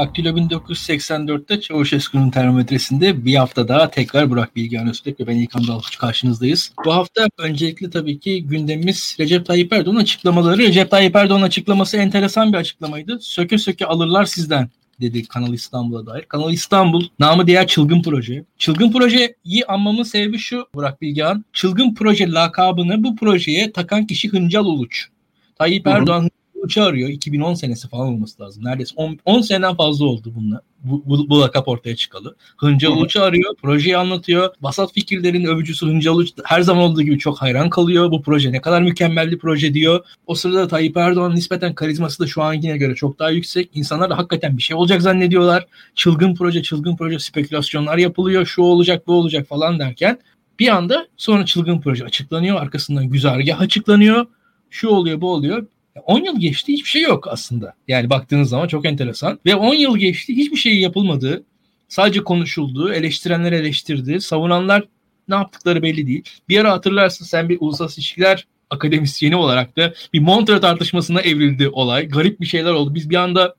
Daktilo 1984'te Çavuşesku'nun termometresinde bir hafta daha tekrar Burak Bilgehan Öztürk ve ben İlkan Dalkuç karşınızdayız. Bu hafta öncelikle tabii ki gündemimiz Recep Tayyip Erdoğan açıklamaları. Recep Tayyip Erdoğan açıklaması enteresan bir açıklamaydı. Söke söke alırlar sizden dedi Kanal İstanbul'a dair. Kanal İstanbul namı diğer Çılgın Proje. Çılgın Proje'yi anmamın sebebi şu Burak Bilgehan. Çılgın Proje lakabını bu projeye takan kişi Hıncal Uluç. Tayyip Erdoğan Uluç'u arıyor. 2010 senesi falan olması lazım. Neredeyse 10, 10 seneden fazla oldu bununla. Bu, bu, bu lakap ortaya çıkalı. Hıncal Uluç'u arıyor. Projeyi anlatıyor. Basat fikirlerin övücüsü Hıncal Uluç her zaman olduğu gibi çok hayran kalıyor. Bu proje ne kadar mükemmel bir proje diyor. O sırada Tayyip Erdoğan nispeten karizması da şu ankine göre çok daha yüksek. İnsanlar da hakikaten bir şey olacak zannediyorlar. Çılgın proje, çılgın proje spekülasyonlar yapılıyor. Şu olacak, bu olacak falan derken bir anda sonra çılgın proje açıklanıyor. Arkasından güzergah açıklanıyor. Şu oluyor, bu oluyor. 10 yıl geçti hiçbir şey yok aslında. Yani baktığınız zaman çok enteresan. Ve 10 yıl geçti hiçbir şey yapılmadı. Sadece konuşuldu, eleştirenler eleştirdi, savunanlar ne yaptıkları belli değil. Bir ara hatırlarsın sen bir uluslararası ilişkiler akademisyeni olarak da bir Montreux tartışmasına evrildi olay. Garip bir şeyler oldu. Biz bir anda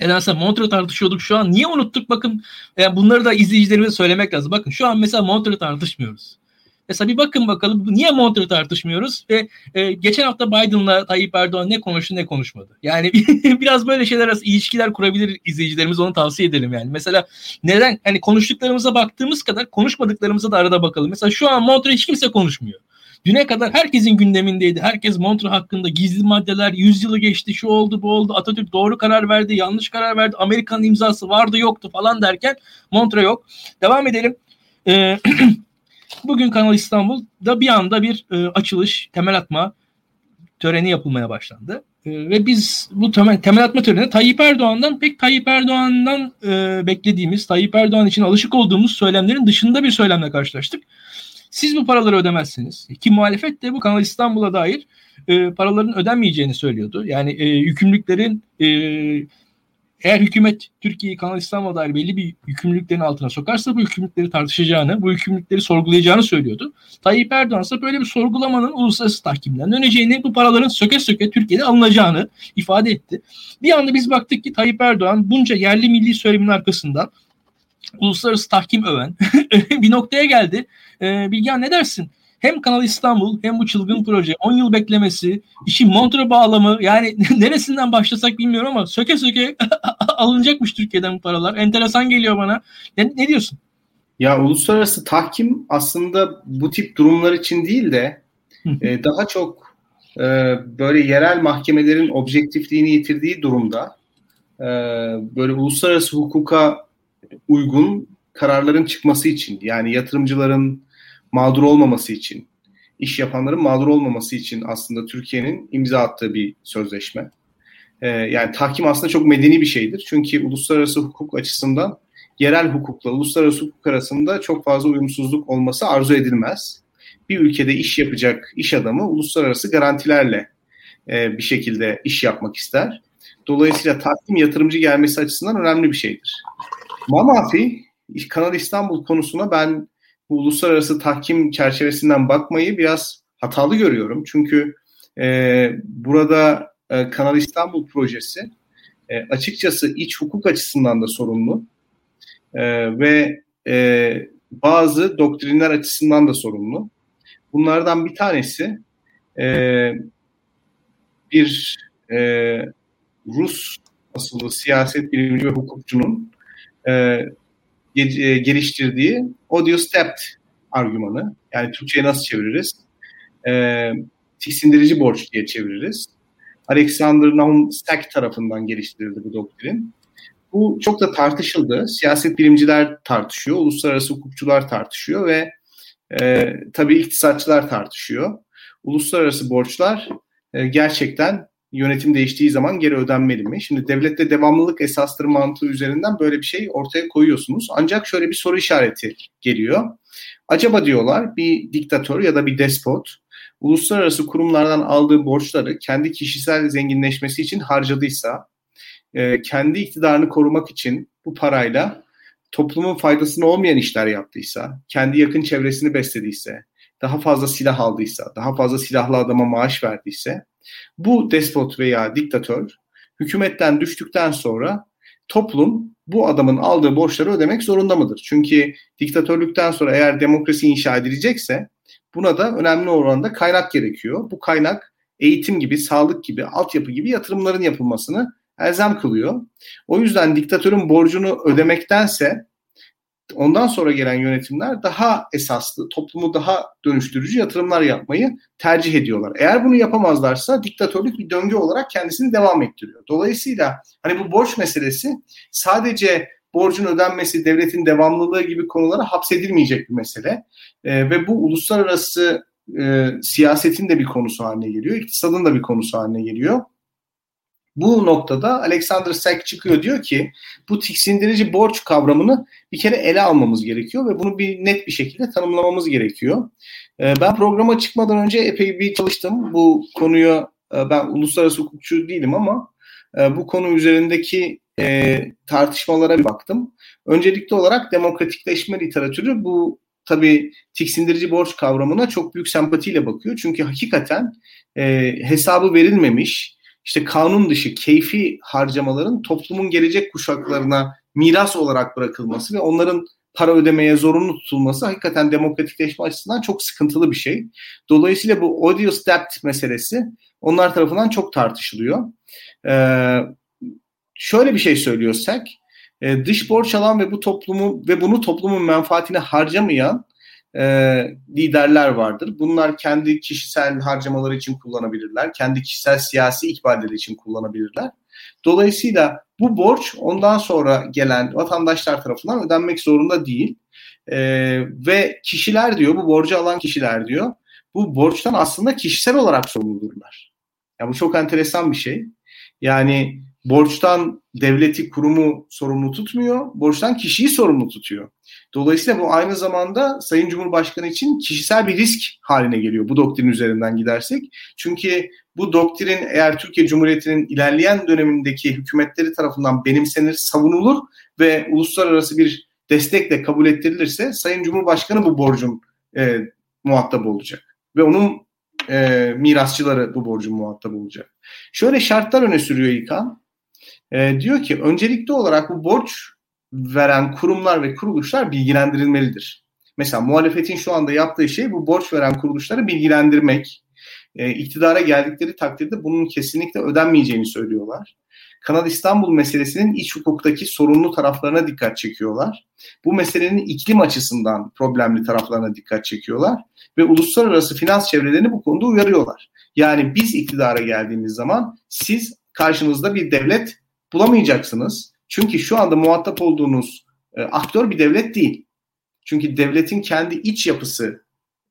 nedense Montreux tartışıyorduk şu an. Niye unuttuk bakın. Yani bunları da izleyicilerimize söylemek lazım. Bakın şu an mesela Montreux tartışmıyoruz. Mesela bir bakın bakalım niye Montreux tartışmıyoruz ve e, geçen hafta Biden'la Tayyip Erdoğan ne konuştu ne konuşmadı. Yani biraz böyle şeyler arası ilişkiler kurabilir izleyicilerimiz onu tavsiye edelim yani. Mesela neden hani konuştuklarımıza baktığımız kadar konuşmadıklarımıza da arada bakalım. Mesela şu an Montreux hiç kimse konuşmuyor. Düne kadar herkesin gündemindeydi. Herkes Montreux hakkında gizli maddeler, 100 yılı geçti, şu oldu, bu oldu. Atatürk doğru karar verdi, yanlış karar verdi. Amerika'nın imzası vardı, yoktu falan derken Montreux yok. Devam edelim. Ee, Bugün Kanal İstanbul'da bir anda bir e, açılış, temel atma töreni yapılmaya başlandı. E, ve biz bu temel, temel atma törenine Tayyip Erdoğan'dan pek Tayyip Erdoğan'dan e, beklediğimiz, Tayyip Erdoğan için alışık olduğumuz söylemlerin dışında bir söylemle karşılaştık. Siz bu paraları ödemezsiniz. Ki muhalefet de bu Kanal İstanbul'a dair e, paraların ödenmeyeceğini söylüyordu. Yani e, yükümlülüklerin e, eğer hükümet Türkiye'yi Kanal İstanbul'a dair belli bir yükümlülüklerin altına sokarsa bu yükümlülükleri tartışacağını, bu yükümlülükleri sorgulayacağını söylüyordu. Tayyip Erdoğan ise böyle bir sorgulamanın uluslararası tahkimden döneceğini, bu paraların söke söke Türkiye'de alınacağını ifade etti. Bir anda biz baktık ki Tayyip Erdoğan bunca yerli milli söylemin arkasından uluslararası tahkim öven bir noktaya geldi. Ee, Bilgehan ne dersin? Hem Kanal İstanbul hem bu çılgın proje 10 yıl beklemesi, işi Montre bağlamı yani neresinden başlasak bilmiyorum ama söke söke alınacakmış Türkiye'den bu paralar. Enteresan geliyor bana. Ne, ne diyorsun? Ya uluslararası tahkim aslında bu tip durumlar için değil de e, daha çok e, böyle yerel mahkemelerin objektifliğini yitirdiği durumda e, böyle uluslararası hukuka uygun kararların çıkması için yani yatırımcıların mağdur olmaması için, iş yapanların mağdur olmaması için aslında Türkiye'nin imza attığı bir sözleşme. Ee, yani tahkim aslında çok medeni bir şeydir. Çünkü uluslararası hukuk açısından yerel hukukla uluslararası hukuk arasında çok fazla uyumsuzluk olması arzu edilmez. Bir ülkede iş yapacak iş adamı uluslararası garantilerle e, bir şekilde iş yapmak ister. Dolayısıyla tahkim yatırımcı gelmesi açısından önemli bir şeydir. Mamafi Kanal İstanbul konusuna ben bu uluslararası tahkim çerçevesinden bakmayı biraz hatalı görüyorum. Çünkü e, burada e, Kanal İstanbul projesi e, açıkçası iç hukuk açısından da sorumlu e, ve e, bazı doktrinler açısından da sorumlu. Bunlardan bir tanesi e, bir e, Rus asıllı siyaset bilimci ve hukukçunun e, geliştirdiği audio stepped argümanı. Yani Türkçe'ye nasıl çeviririz? E, tiksindirici borç diye çeviririz. Alexander Nahum Stack tarafından geliştirildi bu doktrin. Bu çok da tartışıldı. Siyaset bilimciler tartışıyor, uluslararası hukukçular tartışıyor ve e, tabii iktisatçılar tartışıyor. Uluslararası borçlar e, gerçekten yönetim değiştiği zaman geri ödenmeli mi? Şimdi devlette devamlılık esastır mantığı üzerinden böyle bir şey ortaya koyuyorsunuz. Ancak şöyle bir soru işareti geliyor. Acaba diyorlar bir diktatör ya da bir despot uluslararası kurumlardan aldığı borçları kendi kişisel zenginleşmesi için harcadıysa, e, kendi iktidarını korumak için bu parayla toplumun faydasına olmayan işler yaptıysa, kendi yakın çevresini beslediyse, daha fazla silah aldıysa, daha fazla silahlı adama maaş verdiyse bu despot veya diktatör hükümetten düştükten sonra toplum bu adamın aldığı borçları ödemek zorunda mıdır? Çünkü diktatörlükten sonra eğer demokrasi inşa edilecekse buna da önemli oranda kaynak gerekiyor. Bu kaynak eğitim gibi, sağlık gibi, altyapı gibi yatırımların yapılmasını elzem kılıyor. O yüzden diktatörün borcunu ödemektense ondan sonra gelen yönetimler daha esaslı, toplumu daha dönüştürücü yatırımlar yapmayı tercih ediyorlar. Eğer bunu yapamazlarsa diktatörlük bir döngü olarak kendisini devam ettiriyor. Dolayısıyla hani bu borç meselesi sadece borcun ödenmesi, devletin devamlılığı gibi konulara hapsedilmeyecek bir mesele. E, ve bu uluslararası e, siyasetin de bir konusu haline geliyor, iktisadın da bir konusu haline geliyor. Bu noktada Alexander Sack çıkıyor diyor ki bu tiksindirici borç kavramını bir kere ele almamız gerekiyor ve bunu bir net bir şekilde tanımlamamız gerekiyor. Ee, ben programa çıkmadan önce epey bir çalıştım. Bu konuyu e, ben uluslararası hukukçu değilim ama e, bu konu üzerindeki e, tartışmalara bir baktım. Öncelikli olarak demokratikleşme literatürü bu tabii tiksindirici borç kavramına çok büyük sempatiyle bakıyor. Çünkü hakikaten e, hesabı verilmemiş, işte kanun dışı keyfi harcamaların toplumun gelecek kuşaklarına miras olarak bırakılması ve onların para ödemeye zorunlu tutulması hakikaten demokratikleşme açısından çok sıkıntılı bir şey. Dolayısıyla bu odious debt meselesi onlar tarafından çok tartışılıyor. Ee, şöyle bir şey söylüyorsak, e, dış borç alan ve bu toplumu ve bunu toplumun menfaatine harcamayan e, liderler vardır. Bunlar kendi kişisel harcamaları için kullanabilirler. Kendi kişisel siyasi ikballeri için kullanabilirler. Dolayısıyla bu borç ondan sonra gelen vatandaşlar tarafından ödenmek zorunda değil. E, ve kişiler diyor, bu borcu alan kişiler diyor, bu borçtan aslında kişisel olarak sorumludurlar. Yani bu çok enteresan bir şey. Yani borçtan devleti, kurumu sorumlu tutmuyor, borçtan kişiyi sorumlu tutuyor. Dolayısıyla bu aynı zamanda Sayın Cumhurbaşkanı için kişisel bir risk haline geliyor bu doktrin üzerinden gidersek. Çünkü bu doktrin eğer Türkiye Cumhuriyeti'nin ilerleyen dönemindeki hükümetleri tarafından benimsenir, savunulur ve uluslararası bir destekle kabul ettirilirse Sayın Cumhurbaşkanı bu borcun e, muhatap olacak. Ve onun e, mirasçıları bu borcun muhatap olacak. Şöyle şartlar öne sürüyor İKAN. E, diyor ki öncelikli olarak bu borç veren kurumlar ve kuruluşlar bilgilendirilmelidir. Mesela muhalefetin şu anda yaptığı şey bu borç veren kuruluşları bilgilendirmek. E, iktidara geldikleri takdirde bunun kesinlikle ödenmeyeceğini söylüyorlar. Kanal İstanbul meselesinin iç hukuktaki sorunlu taraflarına dikkat çekiyorlar. Bu meselenin iklim açısından problemli taraflarına dikkat çekiyorlar ve uluslararası finans çevrelerini bu konuda uyarıyorlar. Yani biz iktidara geldiğimiz zaman siz karşınızda bir devlet bulamayacaksınız. Çünkü şu anda muhatap olduğunuz e, aktör bir devlet değil. Çünkü devletin kendi iç yapısı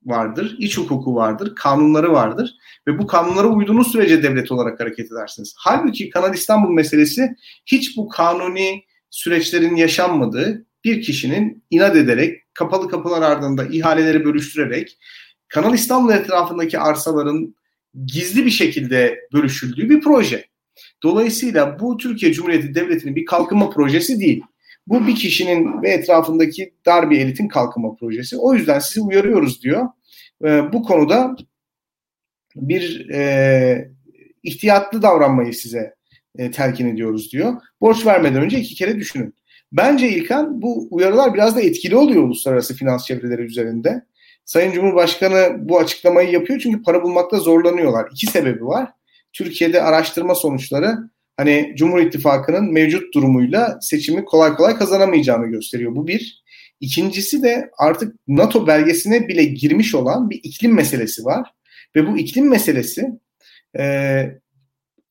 vardır, iç hukuku vardır, kanunları vardır ve bu kanunlara uyduğunuz sürece devlet olarak hareket edersiniz. Halbuki Kanal İstanbul meselesi hiç bu kanuni süreçlerin yaşanmadığı bir kişinin inat ederek, kapalı kapılar ardında ihaleleri bölüştürerek Kanal İstanbul etrafındaki arsaların gizli bir şekilde bölüşüldüğü bir proje. Dolayısıyla bu Türkiye Cumhuriyeti Devleti'nin bir kalkınma projesi değil. Bu bir kişinin ve etrafındaki dar bir elitin kalkınma projesi. O yüzden sizi uyarıyoruz diyor. E, bu konuda bir e, ihtiyatlı davranmayı size e, telkin ediyoruz diyor. Borç vermeden önce iki kere düşünün. Bence İlkan bu uyarılar biraz da etkili oluyor uluslararası finans çevreleri üzerinde. Sayın Cumhurbaşkanı bu açıklamayı yapıyor çünkü para bulmakta zorlanıyorlar. İki sebebi var. Türkiye'de araştırma sonuçları hani Cumhur İttifakı'nın mevcut durumuyla seçimi kolay kolay kazanamayacağını gösteriyor. Bu bir. İkincisi de artık NATO belgesine bile girmiş olan bir iklim meselesi var. Ve bu iklim meselesi e,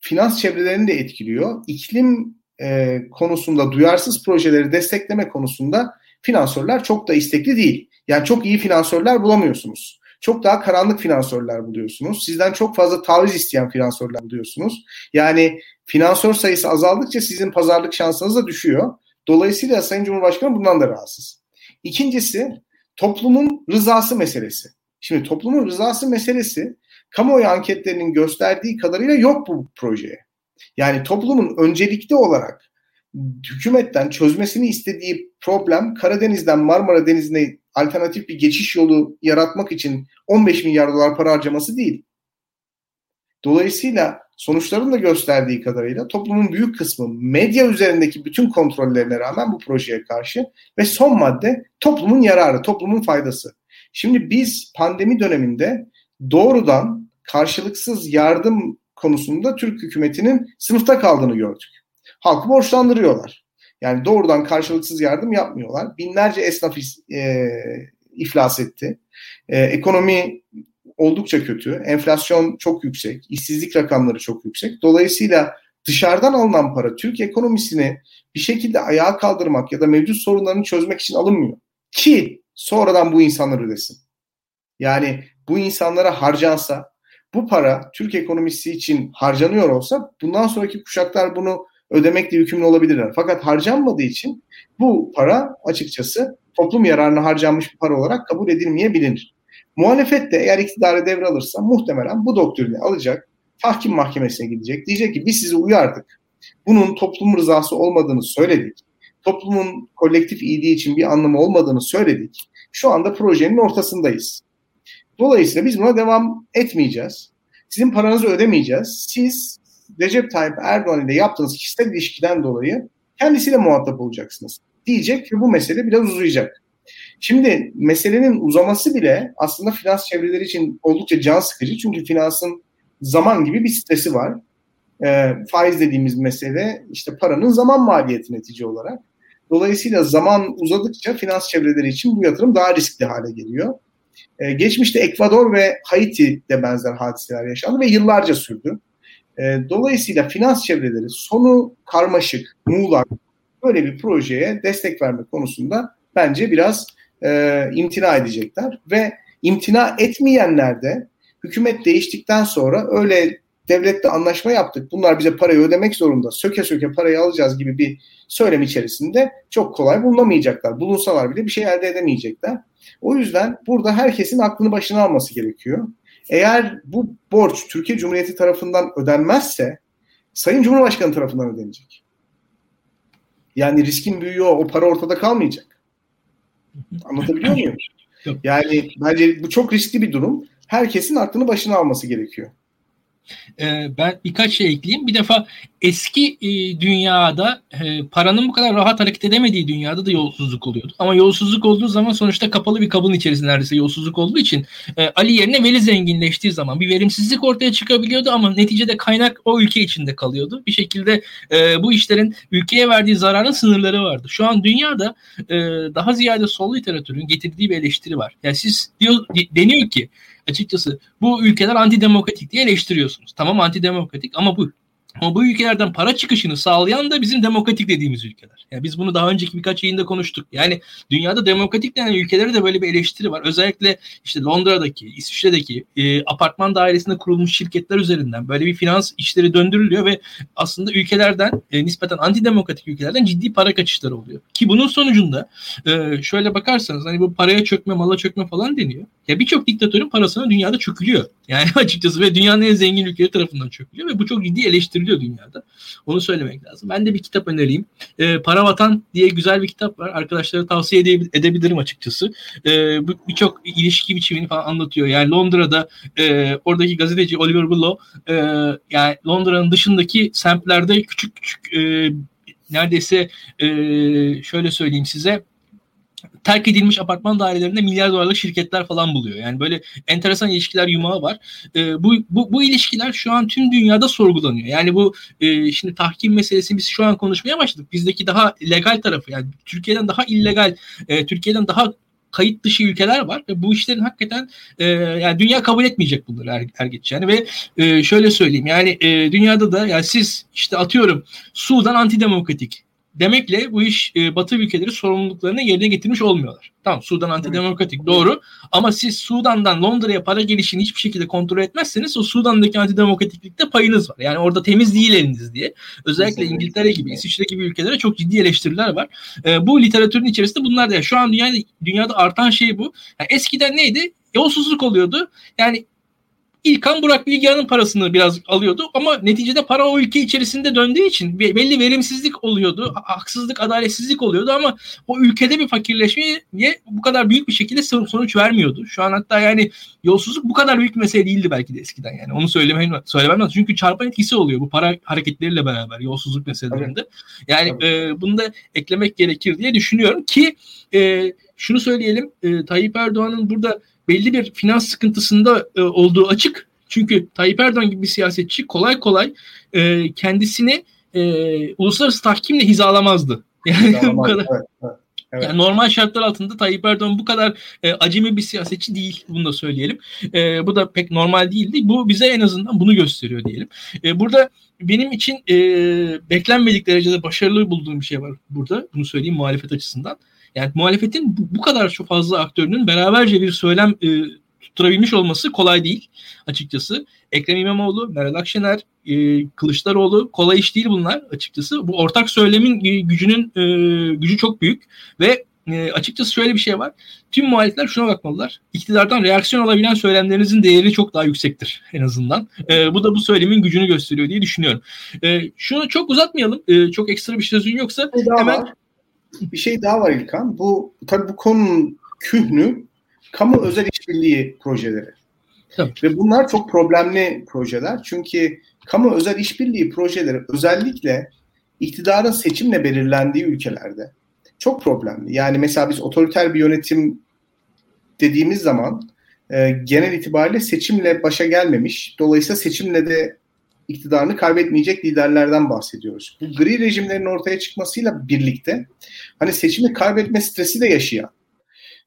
finans çevrelerini de etkiliyor. İklim e, konusunda duyarsız projeleri destekleme konusunda finansörler çok da istekli değil. Yani çok iyi finansörler bulamıyorsunuz çok daha karanlık finansörler buluyorsunuz. Sizden çok fazla taviz isteyen finansörler buluyorsunuz. Yani finansör sayısı azaldıkça sizin pazarlık şansınız da düşüyor. Dolayısıyla Sayın Cumhurbaşkanı bundan da rahatsız. İkincisi toplumun rızası meselesi. Şimdi toplumun rızası meselesi kamuoyu anketlerinin gösterdiği kadarıyla yok bu projeye. Yani toplumun öncelikli olarak hükümetten çözmesini istediği problem Karadeniz'den Marmara Denizi'ne alternatif bir geçiş yolu yaratmak için 15 milyar dolar para harcaması değil. Dolayısıyla sonuçların da gösterdiği kadarıyla toplumun büyük kısmı medya üzerindeki bütün kontrollerine rağmen bu projeye karşı ve son madde toplumun yararı, toplumun faydası. Şimdi biz pandemi döneminde doğrudan karşılıksız yardım konusunda Türk hükümetinin sınıfta kaldığını gördük. Halkı borçlandırıyorlar. Yani doğrudan karşılıksız yardım yapmıyorlar. Binlerce esnaf e, iflas etti. E, ekonomi oldukça kötü. Enflasyon çok yüksek. işsizlik rakamları çok yüksek. Dolayısıyla dışarıdan alınan para Türk ekonomisini bir şekilde ayağa kaldırmak ya da mevcut sorunlarını çözmek için alınmıyor. Ki sonradan bu insanlar ödesin. Yani bu insanlara harcansa, bu para Türk ekonomisi için harcanıyor olsa bundan sonraki kuşaklar bunu ödemekle yükümlü olabilirler. Fakat harcanmadığı için bu para açıkçası toplum yararına harcanmış bir para olarak kabul edilmeyebilir. Muhalefet de eğer iktidarı devralırsa muhtemelen bu doktrini alacak, tahkim mahkemesine gidecek. Diyecek ki biz sizi uyardık. Bunun toplum rızası olmadığını söyledik. Toplumun kolektif iyiliği için bir anlamı olmadığını söyledik. Şu anda projenin ortasındayız. Dolayısıyla biz buna devam etmeyeceğiz. Sizin paranızı ödemeyeceğiz. Siz Recep Tayyip Erdoğan ile yaptığınız kişisel ilişkiden dolayı kendisiyle muhatap olacaksınız diyecek ve bu mesele biraz uzayacak. Şimdi meselenin uzaması bile aslında finans çevreleri için oldukça can sıkıcı. Çünkü finansın zaman gibi bir stresi var. E, faiz dediğimiz mesele işte paranın zaman maliyeti netice olarak. Dolayısıyla zaman uzadıkça finans çevreleri için bu yatırım daha riskli hale geliyor. E, geçmişte Ekvador ve Haiti'de benzer hadiseler yaşandı ve yıllarca sürdü. E, dolayısıyla finans çevreleri sonu karmaşık, muğlak böyle bir projeye destek verme konusunda bence biraz e, imtina edecekler ve imtina etmeyenler de hükümet değiştikten sonra öyle devlette anlaşma yaptık bunlar bize parayı ödemek zorunda söke söke parayı alacağız gibi bir söylem içerisinde çok kolay bulunamayacaklar. Bulunsalar bile bir şey elde edemeyecekler. O yüzden burada herkesin aklını başına alması gerekiyor. Eğer bu borç Türkiye Cumhuriyeti tarafından ödenmezse Sayın Cumhurbaşkanı tarafından ödenecek. Yani riskin büyüğü o, o para ortada kalmayacak. Anlatabiliyor muyum? Yani bence bu çok riskli bir durum. Herkesin aklını başına alması gerekiyor. Ee, ben birkaç şey ekleyeyim. Bir defa eski e, dünyada e, paranın bu kadar rahat hareket edemediği dünyada da yolsuzluk oluyordu. Ama yolsuzluk olduğu zaman sonuçta kapalı bir kabın içerisinde neredeyse yolsuzluk olduğu için e, Ali yerine Veli zenginleştiği zaman bir verimsizlik ortaya çıkabiliyordu ama neticede kaynak o ülke içinde kalıyordu. Bir şekilde bu işlerin ülkeye verdiği zararın sınırları vardı. Şu an dünyada daha ziyade sol literatürün getirdiği bir eleştiri var. Yani siz diyor deniyor ki açıkçası bu ülkeler antidemokratik diye eleştiriyorsunuz. Tamam antidemokratik ama bu ama bu ülkelerden para çıkışını sağlayan da bizim demokratik dediğimiz ülkeler. Yani biz bunu daha önceki birkaç yayında konuştuk. Yani dünyada demokratik denen ülkelere de böyle bir eleştiri var. Özellikle işte Londra'daki, İsviçre'deki e, apartman dairesinde kurulmuş şirketler üzerinden böyle bir finans işleri döndürülüyor ve aslında ülkelerden e, nispeten antidemokratik ülkelerden ciddi para kaçışları oluyor. Ki bunun sonucunda e, şöyle bakarsanız hani bu paraya çökme, mala çökme falan deniyor. Ya birçok diktatörün parasına dünyada çökülüyor. Yani açıkçası ve dünyanın en zengin ülkeleri tarafından çökülüyor ve bu çok ciddi eleştiriliyor dünyada. Onu söylemek lazım. Ben de bir kitap önereyim. E, Para Vatan diye güzel bir kitap var. Arkadaşlara tavsiye edebilirim açıkçası. E, Birçok ilişki biçimini falan anlatıyor. Yani Londra'da e, oradaki gazeteci Oliver Bullough e, yani Londra'nın dışındaki semtlerde küçük küçük e, neredeyse e, şöyle söyleyeyim size terk edilmiş apartman dairelerinde milyar dolarlık şirketler falan buluyor. Yani böyle enteresan ilişkiler yumağı var. E, bu, bu, bu ilişkiler şu an tüm dünyada sorgulanıyor. Yani bu e, şimdi tahkim meselesi biz şu an konuşmaya başladık. Bizdeki daha legal tarafı yani Türkiye'den daha illegal, e, Türkiye'den daha kayıt dışı ülkeler var ve bu işlerin hakikaten e, yani dünya kabul etmeyecek bunları er, er geç yani ve e, şöyle söyleyeyim yani e, dünyada da yani siz işte atıyorum Sudan antidemokratik demekle bu iş e, Batı ülkeleri sorumluluklarını yerine getirmiş olmuyorlar. Tamam Sudan antidemokratik evet. doğru ama siz Sudan'dan Londra'ya para gelişini hiçbir şekilde kontrol etmezseniz o Sudan'daki antidemokratiklikte payınız var. Yani orada temiz değil eliniz diye. Özellikle İngiltere gibi, İsviçre gibi ülkelere çok ciddi eleştiriler var. E, bu literatürün içerisinde bunlar da. Yani şu an dünyada, dünyada artan şey bu. Yani eskiden neydi? Yolsuzluk oluyordu. Yani İlkan Burak Bilgehan'ın parasını biraz alıyordu ama neticede para o ülke içerisinde döndüğü için belli verimsizlik oluyordu, haksızlık, adaletsizlik oluyordu ama o ülkede bir fakirleşmeye bu kadar büyük bir şekilde sonuç vermiyordu. Şu an hatta yani yolsuzluk bu kadar büyük mesele değildi belki de eskiden yani. Onu söylemem, söylemem lazım. Çünkü çarpan etkisi oluyor bu para hareketleriyle beraber yolsuzluk meselelerinde. Yani e, bunu da eklemek gerekir diye düşünüyorum ki e, şunu söyleyelim e, Tayyip Erdoğan'ın burada belli bir finans sıkıntısında e, olduğu açık. Çünkü Tayyip Erdoğan gibi bir siyasetçi kolay kolay e, kendisini e, uluslararası tahkimle hizalamazdı. Yani bu kadar. Evet, evet. Evet. Yani normal şartlar altında Tayyip Erdoğan bu kadar e, acemi bir siyasetçi değil. Bunu da söyleyelim. E, bu da pek normal değildi. Bu bize en azından bunu gösteriyor diyelim. E, burada benim için e, beklenmedik derecede başarılı bulduğum bir şey var burada. Bunu söyleyeyim muhalefet açısından. Yani muhalefetin bu, bu kadar çok fazla aktörünün beraberce bir söylem e, tutturabilmiş olması kolay değil açıkçası. Ekrem İmamoğlu, Meral Akşener, e, Kılıçdaroğlu kolay iş değil bunlar açıkçası. Bu ortak söylemin e, gücünün e, gücü çok büyük ve e, açıkçası şöyle bir şey var. Tüm muhalifler şuna bakmalılar. İktidardan reaksiyon alabilen söylemlerinizin değeri çok daha yüksektir en azından. E, bu da bu söylemin gücünü gösteriyor diye düşünüyorum. E, şunu çok uzatmayalım. E, çok ekstra bir sözün yoksa hemen var bir şey daha var İlkan. Bu tabii bu konunun kühnü kamu özel işbirliği projeleri. Tabii. Ve bunlar çok problemli projeler. Çünkü kamu özel işbirliği projeleri özellikle iktidarın seçimle belirlendiği ülkelerde çok problemli. Yani mesela biz otoriter bir yönetim dediğimiz zaman e, genel itibariyle seçimle başa gelmemiş. Dolayısıyla seçimle de iktidarını kaybetmeyecek liderlerden bahsediyoruz. Bu gri rejimlerin ortaya çıkmasıyla birlikte hani seçimi kaybetme stresi de yaşayan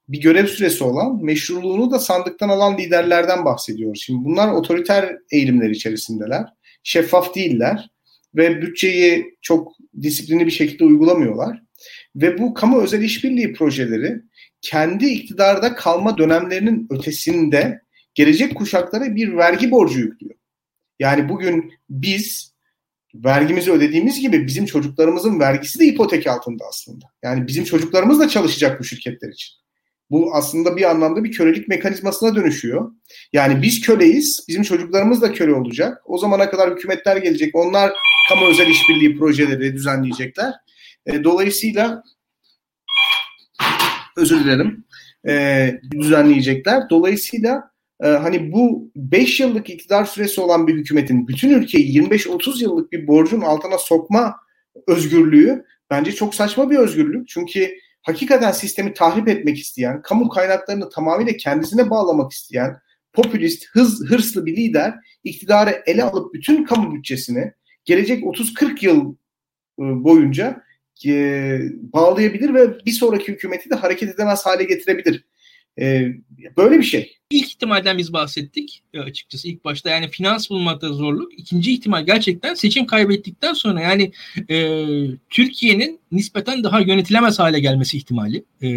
bir görev süresi olan, meşruluğunu da sandıktan alan liderlerden bahsediyoruz. Şimdi bunlar otoriter eğilimler içerisindeler. Şeffaf değiller ve bütçeyi çok disiplinli bir şekilde uygulamıyorlar. Ve bu kamu özel işbirliği projeleri kendi iktidarda kalma dönemlerinin ötesinde gelecek kuşaklara bir vergi borcu yüklüyor. Yani bugün biz vergimizi ödediğimiz gibi bizim çocuklarımızın vergisi de ipotek altında aslında. Yani bizim çocuklarımız da çalışacak bu şirketler için. Bu aslında bir anlamda bir kölelik mekanizmasına dönüşüyor. Yani biz köleyiz, bizim çocuklarımız da köle olacak. O zamana kadar hükümetler gelecek, onlar kamu özel işbirliği projeleri düzenleyecekler. E, dolayısıyla özür dilerim, e, düzenleyecekler. Dolayısıyla e, hani bu 5 yıllık iktidar süresi olan bir hükümetin bütün ülkeyi 25-30 yıllık bir borcun altına sokma özgürlüğü bence çok saçma bir özgürlük. Çünkü hakikaten sistemi tahrip etmek isteyen, kamu kaynaklarını tamamıyla kendisine bağlamak isteyen, popülist, hız, hırslı bir lider iktidarı ele alıp bütün kamu bütçesini gelecek 30-40 yıl e, boyunca e, bağlayabilir ve bir sonraki hükümeti de hareket edemez hale getirebilir. E, böyle bir şey. İlk ihtimalden biz bahsettik e, açıkçası ilk başta yani finans bulmakta zorluk. İkinci ihtimal gerçekten seçim kaybettikten sonra yani e, Türkiye'nin nispeten daha yönetilemez hale gelmesi ihtimali. E,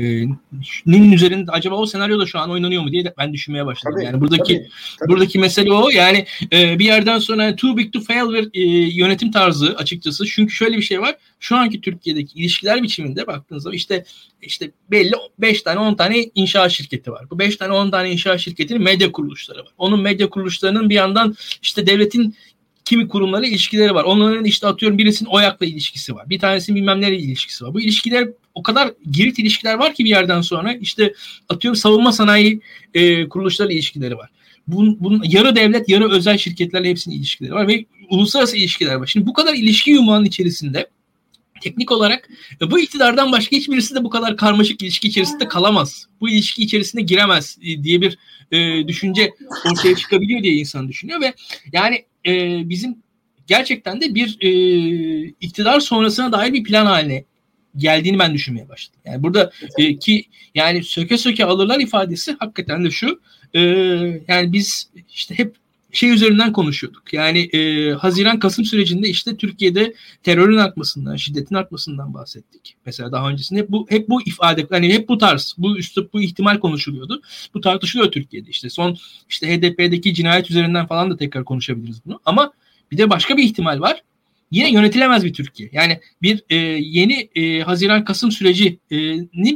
nin üzerinde acaba o senaryo da şu an oynanıyor mu diye ben düşünmeye başladım. Tabii, yani buradaki tabii, tabii. buradaki mesele o. Yani e, bir yerden sonra too big to fail bir e, yönetim tarzı açıkçası. Çünkü şöyle bir şey var. Şu anki Türkiye'deki ilişkiler biçiminde baktığınız zaman işte işte belli 5 tane 10 tane inşaat şirketi var. Bu 5 tane 10 tane inşaat şirketinin medya kuruluşları var. Onun medya kuruluşlarının bir yandan işte devletin kimi kurumlarla ilişkileri var. Onların işte atıyorum birisinin OYAK'la ilişkisi var. Bir tanesinin bilmem neyle ilişkisi var. Bu ilişkiler o kadar girit ilişkiler var ki bir yerden sonra işte atıyorum savunma sanayi e, kuruluşlarla ilişkileri var. Bunun, bunun yarı devlet yarı özel şirketlerle hepsinin ilişkileri var ve uluslararası ilişkiler var. Şimdi bu kadar ilişki yumağının içerisinde teknik olarak e, bu iktidardan başka hiçbirisi de bu kadar karmaşık ilişki içerisinde kalamaz. Bu ilişki içerisinde giremez e, diye bir e, düşünce ortaya çıkabiliyor diye insan düşünüyor ve yani e, bizim gerçekten de bir e, iktidar sonrasına dair bir plan haline geldiğini ben düşünmeye başladım. Yani burada e, ki yani söke söke alırlar ifadesi hakikaten de şu. E, yani biz işte hep şey üzerinden konuşuyorduk. Yani e, Haziran-Kasım sürecinde işte Türkiye'de terörün artmasından, şiddetin artmasından bahsettik. Mesela daha öncesinde hep bu hep bu ifade hani hep bu tarz, bu üslup, bu ihtimal konuşuluyordu. Bu tartışılıyor Türkiye'de. İşte son işte HDP'deki cinayet üzerinden falan da tekrar konuşabiliriz bunu. Ama bir de başka bir ihtimal var. Yine yönetilemez bir Türkiye. Yani bir e, yeni e, Haziran-Kasım süreci e,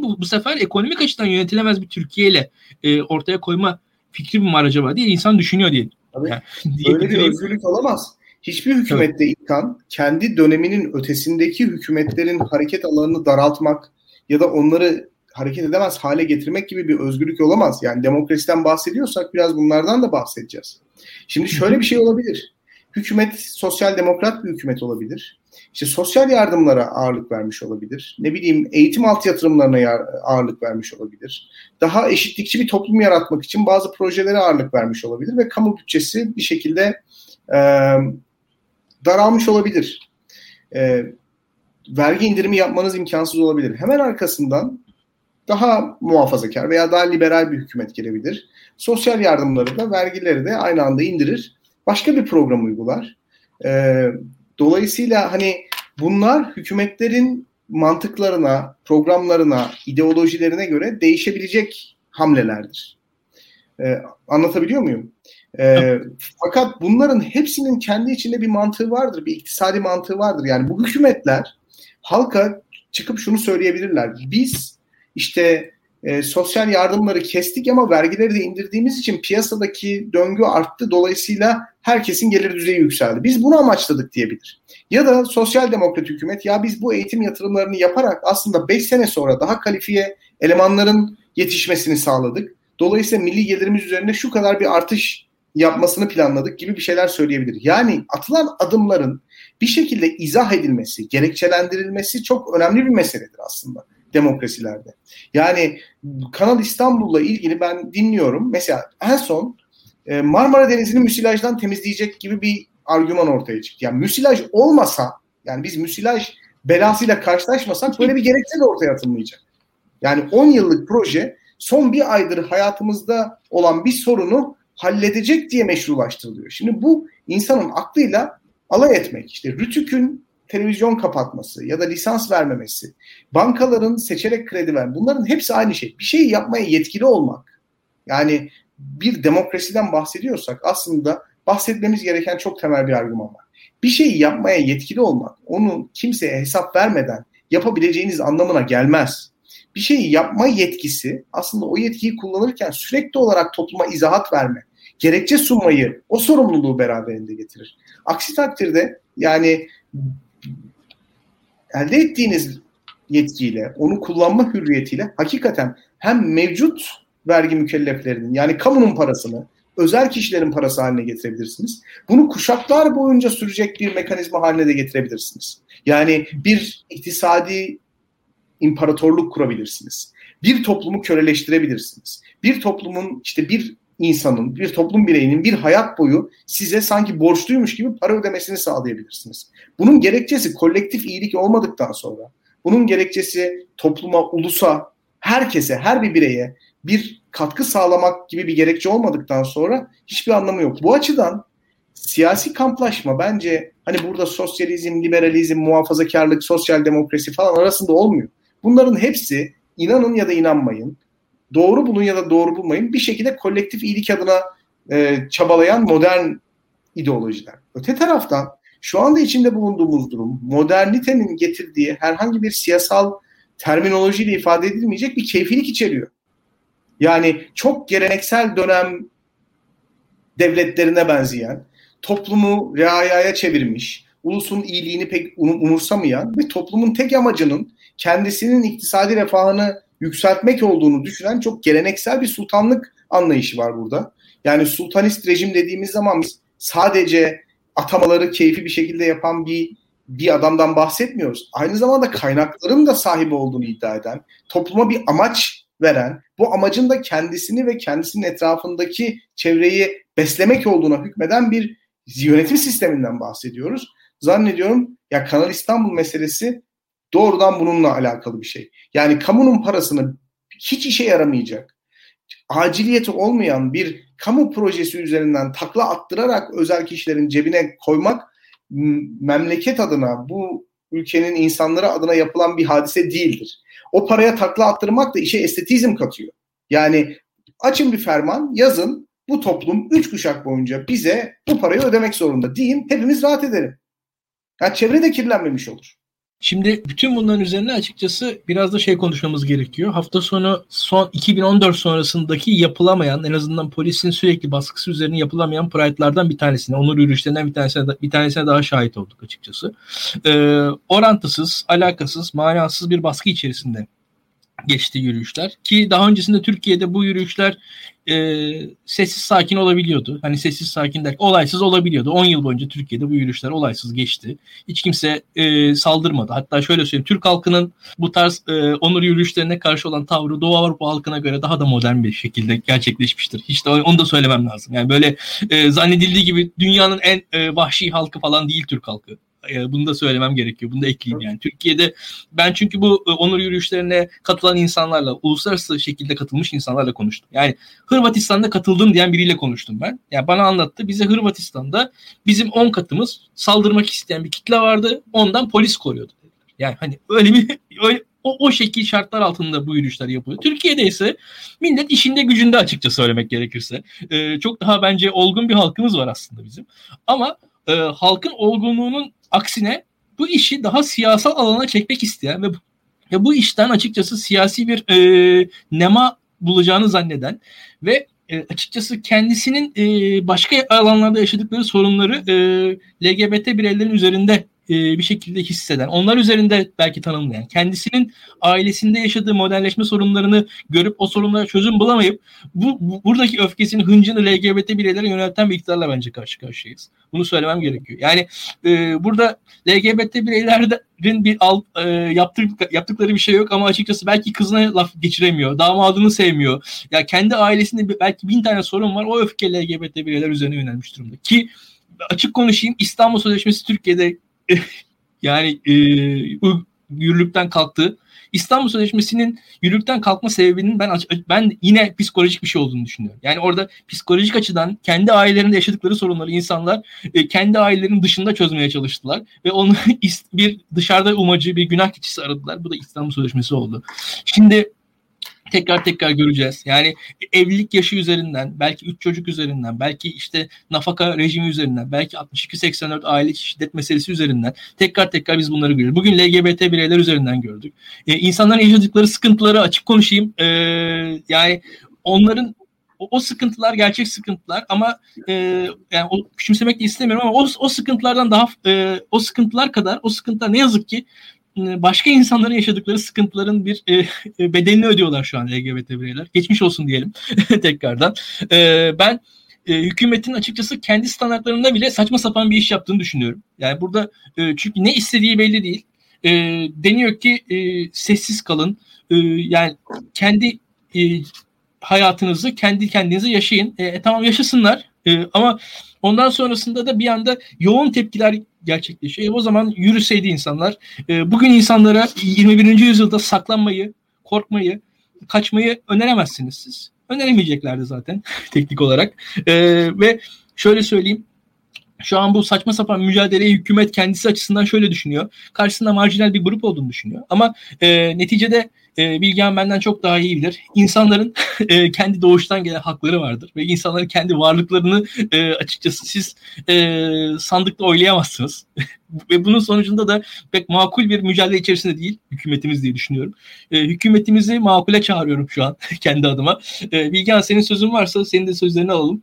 bu, bu sefer ekonomik açıdan yönetilemez bir Türkiye ile e, ortaya koyma fikri mi var acaba diye insan düşünüyor diye Tabii. Yani, Böyle bir özgürlük olamaz. Hiçbir hükümette. İlkan kendi döneminin ötesindeki hükümetlerin hareket alanını daraltmak ya da onları hareket edemez hale getirmek gibi bir özgürlük olamaz. Yani demokrasiden bahsediyorsak biraz bunlardan da bahsedeceğiz. Şimdi şöyle bir şey olabilir. Hükümet sosyal demokrat bir hükümet olabilir. İşte sosyal yardımlara ağırlık vermiş olabilir. Ne bileyim eğitim alt yatırımlarına ağırlık vermiş olabilir. Daha eşitlikçi bir toplum yaratmak için bazı projelere ağırlık vermiş olabilir ve kamu bütçesi bir şekilde e, daralmış olabilir. E, vergi indirimi yapmanız imkansız olabilir. Hemen arkasından daha muhafazakar veya daha liberal bir hükümet gelebilir. Sosyal yardımları da vergileri de aynı anda indirir. Başka bir program uygular. E, dolayısıyla hani bunlar hükümetlerin mantıklarına, programlarına, ideolojilerine göre değişebilecek hamlelerdir. E, anlatabiliyor muyum? E, fakat bunların hepsinin kendi içinde bir mantığı vardır, bir iktisadi mantığı vardır. Yani bu hükümetler halka çıkıp şunu söyleyebilirler. Biz işte e, sosyal yardımları kestik ama vergileri de indirdiğimiz için piyasadaki döngü arttı. Dolayısıyla herkesin gelir düzeyi yükseldi. Biz bunu amaçladık diyebilir. Ya da sosyal demokrat hükümet ya biz bu eğitim yatırımlarını yaparak aslında 5 sene sonra daha kalifiye elemanların yetişmesini sağladık. Dolayısıyla milli gelirimiz üzerinde şu kadar bir artış yapmasını planladık gibi bir şeyler söyleyebilir. Yani atılan adımların bir şekilde izah edilmesi, gerekçelendirilmesi çok önemli bir meseledir aslında demokrasilerde. Yani Kanal İstanbul'la ilgili ben dinliyorum. Mesela en son e, Marmara Denizi'ni müsilajdan temizleyecek gibi bir argüman ortaya çıktı. Yani müsilaj olmasa yani biz müsilaj belasıyla karşılaşmasak böyle bir gerekçe de ortaya atılmayacak. Yani 10 yıllık proje son bir aydır hayatımızda olan bir sorunu halledecek diye meşrulaştırılıyor. Şimdi bu insanın aklıyla alay etmek. İşte Rütük'ün televizyon kapatması ya da lisans vermemesi, bankaların seçerek kredi ver, bunların hepsi aynı şey. Bir şeyi yapmaya yetkili olmak. Yani bir demokrasiden bahsediyorsak aslında bahsetmemiz gereken çok temel bir argüman var. Bir şeyi yapmaya yetkili olmak, onu kimseye hesap vermeden yapabileceğiniz anlamına gelmez. Bir şeyi yapma yetkisi aslında o yetkiyi kullanırken sürekli olarak topluma izahat verme, gerekçe sunmayı, o sorumluluğu beraberinde getirir. Aksi takdirde yani elde ettiğiniz yetkiyle, onu kullanma hürriyetiyle hakikaten hem mevcut vergi mükelleflerinin yani kamunun parasını özel kişilerin parası haline getirebilirsiniz. Bunu kuşaklar boyunca sürecek bir mekanizma haline de getirebilirsiniz. Yani bir iktisadi imparatorluk kurabilirsiniz. Bir toplumu köleleştirebilirsiniz. Bir toplumun işte bir insanın, bir toplum bireyinin bir hayat boyu size sanki borçluymuş gibi para ödemesini sağlayabilirsiniz. Bunun gerekçesi kolektif iyilik olmadıktan sonra, bunun gerekçesi topluma, ulusa, herkese, her bir bireye bir katkı sağlamak gibi bir gerekçe olmadıktan sonra hiçbir anlamı yok. Bu açıdan siyasi kamplaşma bence hani burada sosyalizm, liberalizm, muhafazakarlık, sosyal demokrasi falan arasında olmuyor. Bunların hepsi inanın ya da inanmayın doğru bulun ya da doğru bulmayın bir şekilde kolektif iyilik adına e, çabalayan modern ideolojiler. Öte taraftan şu anda içinde bulunduğumuz durum modernitenin getirdiği herhangi bir siyasal terminolojiyle ifade edilmeyecek bir keyfilik içeriyor. Yani çok geleneksel dönem devletlerine benzeyen, toplumu reayaya çevirmiş, ulusun iyiliğini pek umursamayan ve toplumun tek amacının kendisinin iktisadi refahını yükseltmek olduğunu düşünen çok geleneksel bir sultanlık anlayışı var burada. Yani sultanist rejim dediğimiz zaman biz sadece atamaları keyfi bir şekilde yapan bir bir adamdan bahsetmiyoruz. Aynı zamanda kaynakların da sahibi olduğunu iddia eden, topluma bir amaç veren, bu amacın da kendisini ve kendisinin etrafındaki çevreyi beslemek olduğuna hükmeden bir yönetim sisteminden bahsediyoruz. Zannediyorum ya Kanal İstanbul meselesi Doğrudan bununla alakalı bir şey. Yani kamunun parasını hiç işe yaramayacak, aciliyeti olmayan bir kamu projesi üzerinden takla attırarak özel kişilerin cebine koymak memleket adına bu ülkenin insanları adına yapılan bir hadise değildir. O paraya takla attırmak da işe estetizm katıyor. Yani açın bir ferman, yazın bu toplum üç kuşak boyunca bize bu parayı ödemek zorunda deyin hepimiz rahat edelim. Yani çevre de kirlenmemiş olur. Şimdi bütün bunların üzerine açıkçası biraz da şey konuşmamız gerekiyor. Hafta sonu son 2014 sonrasındaki yapılamayan en azından polisin sürekli baskısı üzerine yapılamayan pride'lardan bir tanesine, onur yürüyüşlerinden bir tanesine, bir tanesine daha şahit olduk açıkçası. Ee, orantısız, alakasız, manasız bir baskı içerisinde geçti yürüyüşler. Ki daha öncesinde Türkiye'de bu yürüyüşler e, sessiz sakin olabiliyordu. Hani sessiz sakin der, olaysız olabiliyordu. 10 yıl boyunca Türkiye'de bu yürüyüşler olaysız geçti. Hiç kimse e, saldırmadı. Hatta şöyle söyleyeyim Türk halkının bu tarz e, onur yürüyüşlerine karşı olan tavrı Doğu Avrupa halkına göre daha da modern bir şekilde gerçekleşmiştir. Hiç de onu da söylemem lazım. Yani böyle e, zannedildiği gibi dünyanın en e, vahşi halkı falan değil Türk halkı. E, bunu da söylemem gerekiyor. Bunu da ekleyeyim yani. Türkiye'de ben çünkü bu e, onur yürüyüşlerine katılan insanlarla, uluslararası şekilde katılmış insanlarla konuştum. Yani Hırvatistan'da katıldım diyen biriyle konuştum ben. Yani bana anlattı. Bize Hırvatistan'da bizim 10 katımız saldırmak isteyen bir kitle vardı. Ondan polis koruyordu. Yani hani öyle bir öyle, o, o şekil şartlar altında bu yürüyüşler yapılıyor. Türkiye'de ise millet işinde gücünde açıkça söylemek gerekirse. Ee, çok daha bence olgun bir halkımız var aslında bizim. Ama e, halkın olgunluğunun Aksine bu işi daha siyasal alana çekmek isteyen ve ve bu işten açıkçası siyasi bir e, nema bulacağını zanneden ve e, açıkçası kendisinin e, başka alanlarda yaşadıkları sorunları e, LGBT bireylerin üzerinde e, bir şekilde hisseden, onlar üzerinde belki tanımlayan, kendisinin ailesinde yaşadığı modelleşme sorunlarını görüp o sorunlara çözüm bulamayıp bu, bu buradaki öfkesini, hıncını LGBT bireylere yönelten bir iktidarla bence karşı karşıyayız. Bunu söylemem gerekiyor. Yani e, burada LGBT bireylerin bir alt, e, yaptık, yaptıkları bir şey yok ama açıkçası belki kızına laf geçiremiyor, damadını sevmiyor. Ya kendi ailesinde belki bin tane sorun var. O öfke LGBT bireyler üzerine yönelmiş durumda. Ki açık konuşayım İstanbul Sözleşmesi Türkiye'de yani e, yürürlükten kalktı. İstanbul Sözleşmesi'nin yürürlükten kalkma sebebinin ben ben yine psikolojik bir şey olduğunu düşünüyorum. Yani orada psikolojik açıdan kendi ailelerinde yaşadıkları sorunları insanlar e, kendi ailelerinin dışında çözmeye çalıştılar ve onu bir dışarıda umacı bir günah keçisi aradılar. Bu da İstanbul Sözleşmesi oldu. Şimdi tekrar tekrar göreceğiz. Yani evlilik yaşı üzerinden, belki 3 çocuk üzerinden, belki işte nafaka rejimi üzerinden, belki 62-84 aile şiddet meselesi üzerinden tekrar tekrar biz bunları görüyoruz. Bugün LGBT bireyler üzerinden gördük. Ee, insanların yaşadıkları sıkıntıları açık konuşayım. Ee, yani onların o, o sıkıntılar gerçek sıkıntılar ama e, yani o küçümsemek de istemiyorum ama o, o sıkıntılardan daha e, o sıkıntılar kadar o sıkıntılar ne yazık ki başka insanların yaşadıkları sıkıntıların bir e, e bedelini ödüyorlar şu an LGBT bireyler. Geçmiş olsun diyelim tekrardan. E, ben e, hükümetin açıkçası kendi standartlarında bile saçma sapan bir iş yaptığını düşünüyorum. Yani burada e, çünkü ne istediği belli değil. E, deniyor ki e, sessiz kalın. E, yani kendi e, hayatınızı kendi kendinize yaşayın. E, e tamam yaşasınlar. E, ama ondan sonrasında da bir anda yoğun tepkiler gerçekleşiyor. E, o zaman yürüseydi insanlar. E, bugün insanlara 21. yüzyılda saklanmayı, korkmayı, kaçmayı öneremezsiniz siz. Öneremeyeceklerdi zaten teknik olarak. E, ve şöyle söyleyeyim. Şu an bu saçma sapan mücadeleyi hükümet kendisi açısından şöyle düşünüyor. Karşısında marjinal bir grup olduğunu düşünüyor. Ama e, neticede e, Bilgehan benden çok daha iyi bilir. İnsanların e, kendi doğuştan gelen hakları vardır ve insanların kendi varlıklarını e, açıkçası siz e, sandıkta oylayamazsınız. ve bunun sonucunda da pek makul bir mücadele içerisinde değil hükümetimiz diye düşünüyorum. E, hükümetimizi makule çağırıyorum şu an kendi adıma. E, Bilgehan senin sözün varsa senin de sözlerini alalım.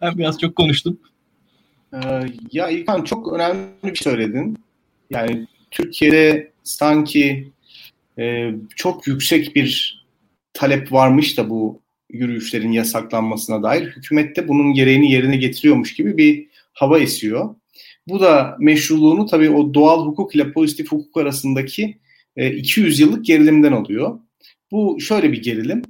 ben biraz çok konuştum. Ee, ya İlkan çok önemli bir şey söyledin. Yani Türkiye'de sanki e, çok yüksek bir talep varmış da bu yürüyüşlerin yasaklanmasına dair. Hükümet de bunun gereğini yerine getiriyormuş gibi bir hava esiyor. Bu da meşruluğunu tabii o doğal hukuk ile pozitif hukuk arasındaki e, 200 yıllık gerilimden alıyor. Bu şöyle bir gerilim.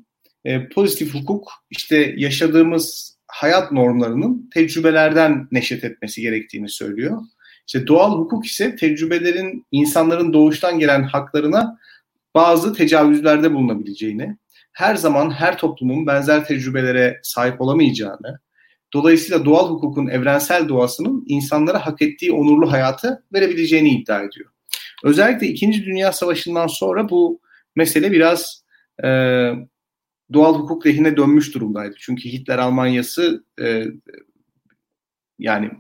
E, pozitif hukuk işte yaşadığımız hayat normlarının tecrübelerden neşet etmesi gerektiğini söylüyor. İşte doğal hukuk ise tecrübelerin insanların doğuştan gelen haklarına bazı tecavüzlerde bulunabileceğini, her zaman her toplumun benzer tecrübelere sahip olamayacağını, dolayısıyla doğal hukukun evrensel doğasının insanlara hak ettiği onurlu hayatı verebileceğini iddia ediyor. Özellikle İkinci Dünya Savaşı'ndan sonra bu mesele biraz e, doğal hukuk lehine dönmüş durumdaydı. Çünkü Hitler Almanyası e, yani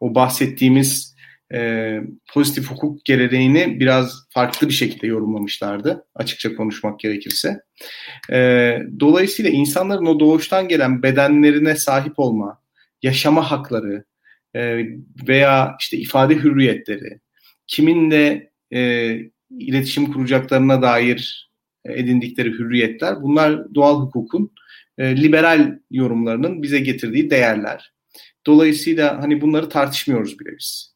o bahsettiğimiz e, pozitif hukuk geleneğini biraz farklı bir şekilde yorumlamışlardı açıkça konuşmak gerekirse. E, dolayısıyla insanların o doğuştan gelen bedenlerine sahip olma, yaşama hakları e, veya işte ifade hürriyetleri, kiminle e, iletişim kuracaklarına dair edindikleri hürriyetler bunlar doğal hukukun e, liberal yorumlarının bize getirdiği değerler. Dolayısıyla hani bunları tartışmıyoruz bile biz.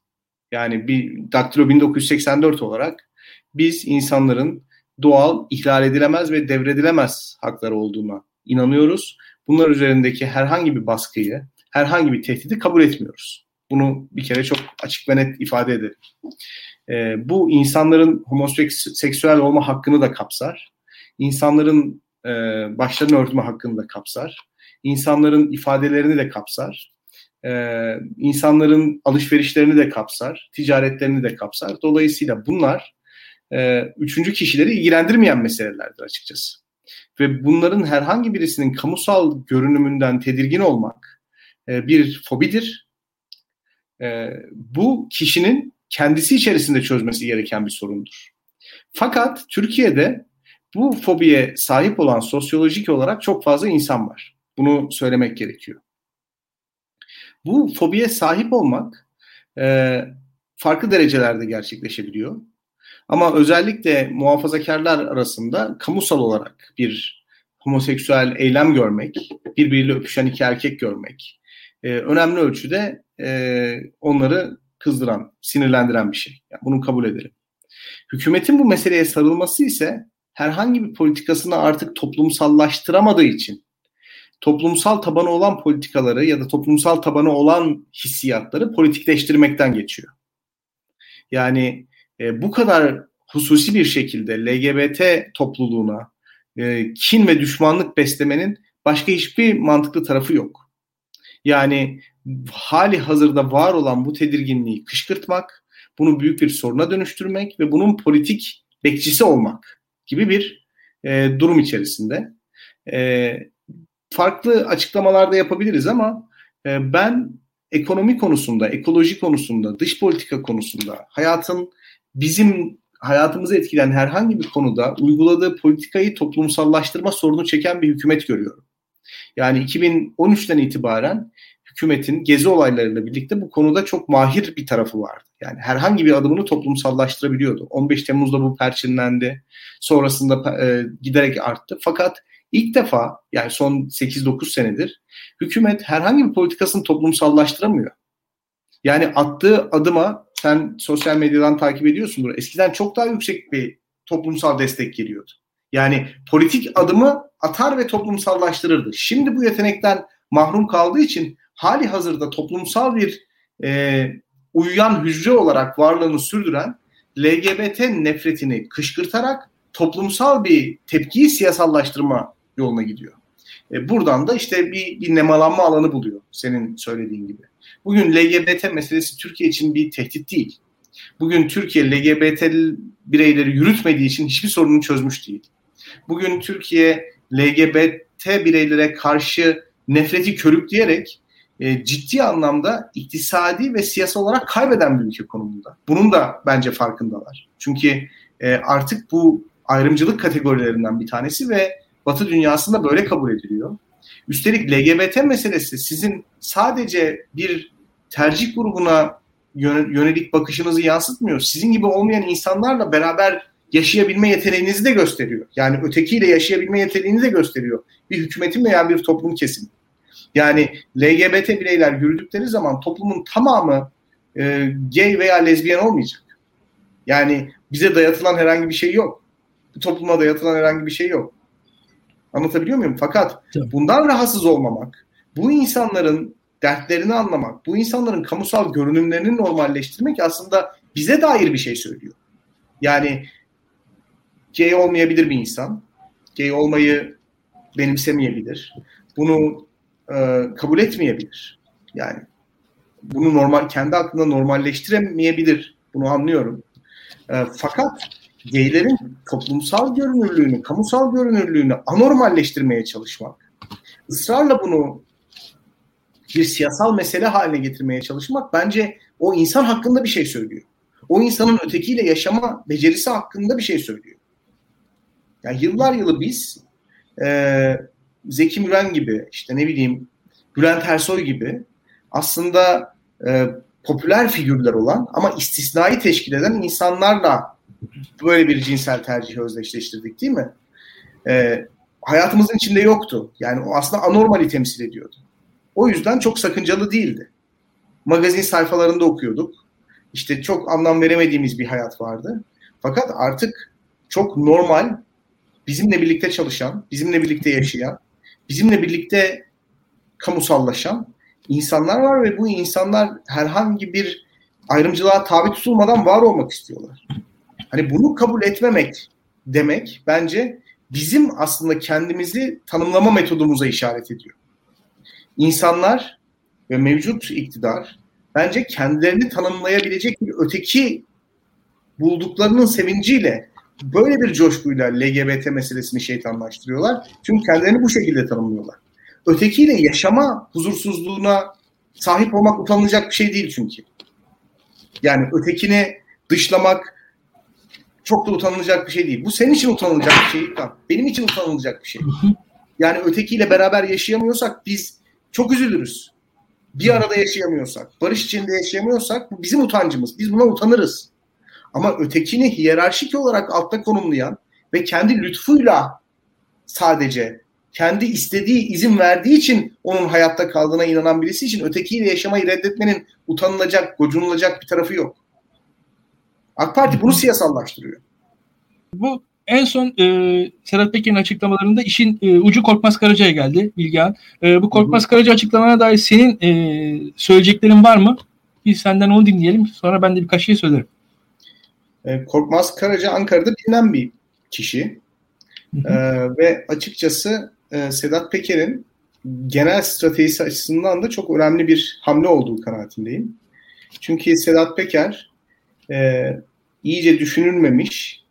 Yani bir Daktilo 1984 olarak biz insanların doğal, ihlal edilemez ve devredilemez hakları olduğuna inanıyoruz. Bunlar üzerindeki herhangi bir baskıyı, herhangi bir tehdidi kabul etmiyoruz. Bunu bir kere çok açık ve net ifade edelim. Ee, bu insanların homoseksüel olma hakkını da kapsar. İnsanların e, başlarını örtme hakkını da kapsar. İnsanların ifadelerini de kapsar e, insanların alışverişlerini de kapsar, ticaretlerini de kapsar. Dolayısıyla bunlar e, üçüncü kişileri ilgilendirmeyen meselelerdir açıkçası. Ve bunların herhangi birisinin kamusal görünümünden tedirgin olmak e, bir fobidir. E, bu kişinin kendisi içerisinde çözmesi gereken bir sorundur. Fakat Türkiye'de bu fobiye sahip olan sosyolojik olarak çok fazla insan var. Bunu söylemek gerekiyor. Bu fobiye sahip olmak e, farklı derecelerde gerçekleşebiliyor. Ama özellikle muhafazakarlar arasında kamusal olarak bir homoseksüel eylem görmek, birbiriyle öpüşen iki erkek görmek e, önemli ölçüde e, onları kızdıran, sinirlendiren bir şey. Yani bunu kabul edelim. Hükümetin bu meseleye sarılması ise herhangi bir politikasını artık toplumsallaştıramadığı için toplumsal tabanı olan politikaları ya da toplumsal tabanı olan hissiyatları politikleştirmekten geçiyor. Yani e, bu kadar hususi bir şekilde LGBT topluluğuna e, kin ve düşmanlık beslemenin başka hiçbir mantıklı tarafı yok. Yani hali hazırda var olan bu tedirginliği kışkırtmak, bunu büyük bir soruna dönüştürmek ve bunun politik bekçisi olmak gibi bir e, durum içerisinde. E, farklı açıklamalar da yapabiliriz ama e, ben ekonomi konusunda, ekoloji konusunda, dış politika konusunda, hayatın bizim hayatımızı etkileyen herhangi bir konuda uyguladığı politikayı toplumsallaştırma sorunu çeken bir hükümet görüyorum. Yani 2013'ten itibaren hükümetin gezi olaylarıyla birlikte bu konuda çok mahir bir tarafı vardı. Yani herhangi bir adımını toplumsallaştırabiliyordu. 15 Temmuz'da bu perçinlendi. Sonrasında e, giderek arttı. Fakat İlk defa yani son 8-9 senedir hükümet herhangi bir politikasını toplumsallaştıramıyor. Yani attığı adıma sen sosyal medyadan takip ediyorsundur. Eskiden çok daha yüksek bir toplumsal destek geliyordu. Yani politik adımı atar ve toplumsallaştırırdı. Şimdi bu yetenekten mahrum kaldığı için hali hazırda toplumsal bir e, uyuyan hücre olarak varlığını sürdüren LGBT nefretini kışkırtarak toplumsal bir tepkiyi siyasallaştırma yoluna gidiyor. E, buradan da işte bir, bir nemalanma alanı buluyor senin söylediğin gibi. Bugün LGBT meselesi Türkiye için bir tehdit değil. Bugün Türkiye LGBT bireyleri yürütmediği için hiçbir sorunu çözmüş değil. Bugün Türkiye LGBT bireylere karşı nefreti körükleyerek e, ciddi anlamda iktisadi ve siyasal olarak kaybeden bir ülke konumunda. Bunun da bence farkındalar. Çünkü e, artık bu ayrımcılık kategorilerinden bir tanesi ve Batı dünyasında böyle kabul ediliyor. Üstelik LGBT meselesi sizin sadece bir tercih grubuna yönelik bakışınızı yansıtmıyor. Sizin gibi olmayan insanlarla beraber yaşayabilme yeteneğinizi de gösteriyor. Yani ötekiyle yaşayabilme yeteneğini de gösteriyor. Bir hükümetin veya bir toplum kesimi. Yani LGBT bireyler yürüdükleri zaman toplumun tamamı e, gay veya lezbiyen olmayacak. Yani bize dayatılan herhangi bir şey yok. Bu topluma dayatılan herhangi bir şey yok. Anlatabiliyor muyum? Fakat bundan rahatsız olmamak, bu insanların dertlerini anlamak, bu insanların kamusal görünümlerini normalleştirmek aslında bize dair bir şey söylüyor. Yani gay olmayabilir bir insan. Gay olmayı benimsemeyebilir. Bunu e, kabul etmeyebilir. Yani bunu normal kendi aklında normalleştiremeyebilir. Bunu anlıyorum. E, fakat gaylerin toplumsal görünürlüğünü, kamusal görünürlüğünü anormalleştirmeye çalışmak, ısrarla bunu bir siyasal mesele haline getirmeye çalışmak bence O insan hakkında bir şey söylüyor. O insanın ötekiyle yaşama becerisi hakkında bir şey söylüyor. Yani yıllar yılı biz e, Zeki Müren gibi işte ne bileyim Bülent Ersoy gibi aslında e, popüler figürler olan ama istisnai teşkil eden insanlarla böyle bir cinsel tercihi özdeşleştirdik değil mi? E, hayatımızın içinde yoktu. Yani o aslında anormali temsil ediyordu. O yüzden çok sakıncalı değildi. Magazin sayfalarında okuyorduk. İşte çok anlam veremediğimiz bir hayat vardı. Fakat artık çok normal, bizimle birlikte çalışan, bizimle birlikte yaşayan, bizimle birlikte kamusallaşan insanlar var ve bu insanlar herhangi bir ayrımcılığa tabi tutulmadan var olmak istiyorlar. Hani bunu kabul etmemek demek bence bizim aslında kendimizi tanımlama metodumuza işaret ediyor. İnsanlar ve mevcut iktidar bence kendilerini tanımlayabilecek bir öteki bulduklarının sevinciyle böyle bir coşkuyla LGBT meselesini şeytanlaştırıyorlar. Çünkü kendilerini bu şekilde tanımlıyorlar. Ötekiyle yaşama huzursuzluğuna sahip olmak utanılacak bir şey değil çünkü. Yani ötekini dışlamak çok da utanılacak bir şey değil. Bu senin için utanılacak bir şey değil. Benim için utanılacak bir şey. Yani ötekiyle beraber yaşayamıyorsak biz çok üzülürüz. Bir arada yaşayamıyorsak, barış içinde yaşayamıyorsak bu bizim utancımız. Biz buna utanırız. Ama ötekini hiyerarşik olarak altta konumlayan ve kendi lütfuyla sadece kendi istediği, izin verdiği için onun hayatta kaldığına inanan birisi için ötekiyle yaşamayı reddetmenin utanılacak, gocunulacak bir tarafı yok. AK Parti bunu siyasallaştırıyor. Bu en son e, Sedat Peker'in açıklamalarında işin e, ucu Korkmaz Karaca'ya geldi Bilgehan. E, bu Korkmaz Karaca açıklamana dair senin e, söyleyeceklerin var mı? Biz senden onu dinleyelim. Sonra ben de birkaç şey söylerim. E, Korkmaz Karaca Ankara'da bilinen bir kişi. E, ve açıkçası e, Sedat Peker'in genel stratejisi açısından da çok önemli bir hamle olduğu kanaatindeyim. Çünkü Sedat Peker e, iyice düşünülmemiş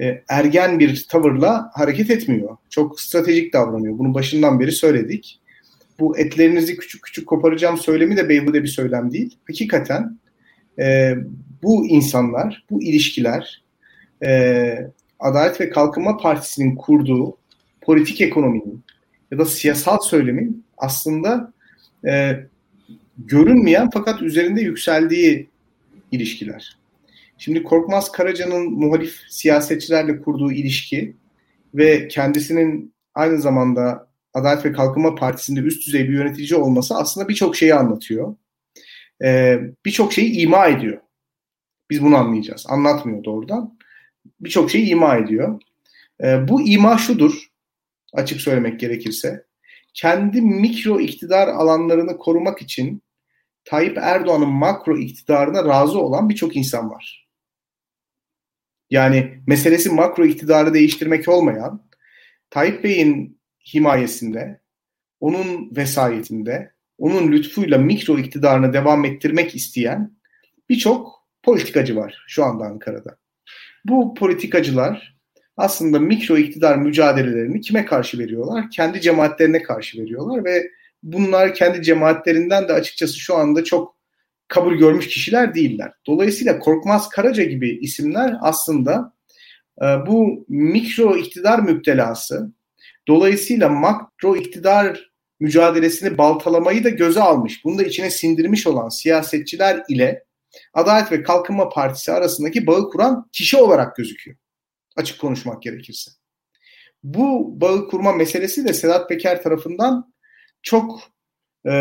e, ergen bir tavırla hareket etmiyor. Çok stratejik davranıyor. Bunu başından beri söyledik. Bu etlerinizi küçük küçük koparacağım söylemi de beyhude bir söylem değil. Hakikaten e, bu insanlar, bu ilişkiler e, Adalet ve Kalkınma Partisi'nin kurduğu politik ekonominin ya da siyasal söylemin aslında e, görünmeyen fakat üzerinde yükseldiği ilişkiler. Şimdi Korkmaz Karaca'nın muhalif siyasetçilerle kurduğu ilişki ve kendisinin aynı zamanda Adalet ve Kalkınma Partisi'nde üst düzey bir yönetici olması aslında birçok şeyi anlatıyor. Ee, birçok şeyi ima ediyor. Biz bunu anlayacağız. Anlatmıyor doğrudan. Birçok şeyi ima ediyor. Ee, bu ima şudur, açık söylemek gerekirse. Kendi mikro iktidar alanlarını korumak için Tayyip Erdoğan'ın makro iktidarına razı olan birçok insan var. Yani meselesi makro iktidarı değiştirmek olmayan, Tayyip Bey'in himayesinde, onun vesayetinde, onun lütfuyla mikro iktidarını devam ettirmek isteyen birçok politikacı var şu anda Ankara'da. Bu politikacılar aslında mikro iktidar mücadelelerini kime karşı veriyorlar? Kendi cemaatlerine karşı veriyorlar ve bunlar kendi cemaatlerinden de açıkçası şu anda çok kabul görmüş kişiler değiller. Dolayısıyla Korkmaz Karaca gibi isimler aslında e, bu mikro iktidar müptelası dolayısıyla makro iktidar mücadelesini baltalamayı da göze almış, bunu da içine sindirmiş olan siyasetçiler ile Adalet ve Kalkınma Partisi arasındaki bağı kuran kişi olarak gözüküyor. Açık konuşmak gerekirse. Bu bağı kurma meselesi de Sedat Peker tarafından çok e,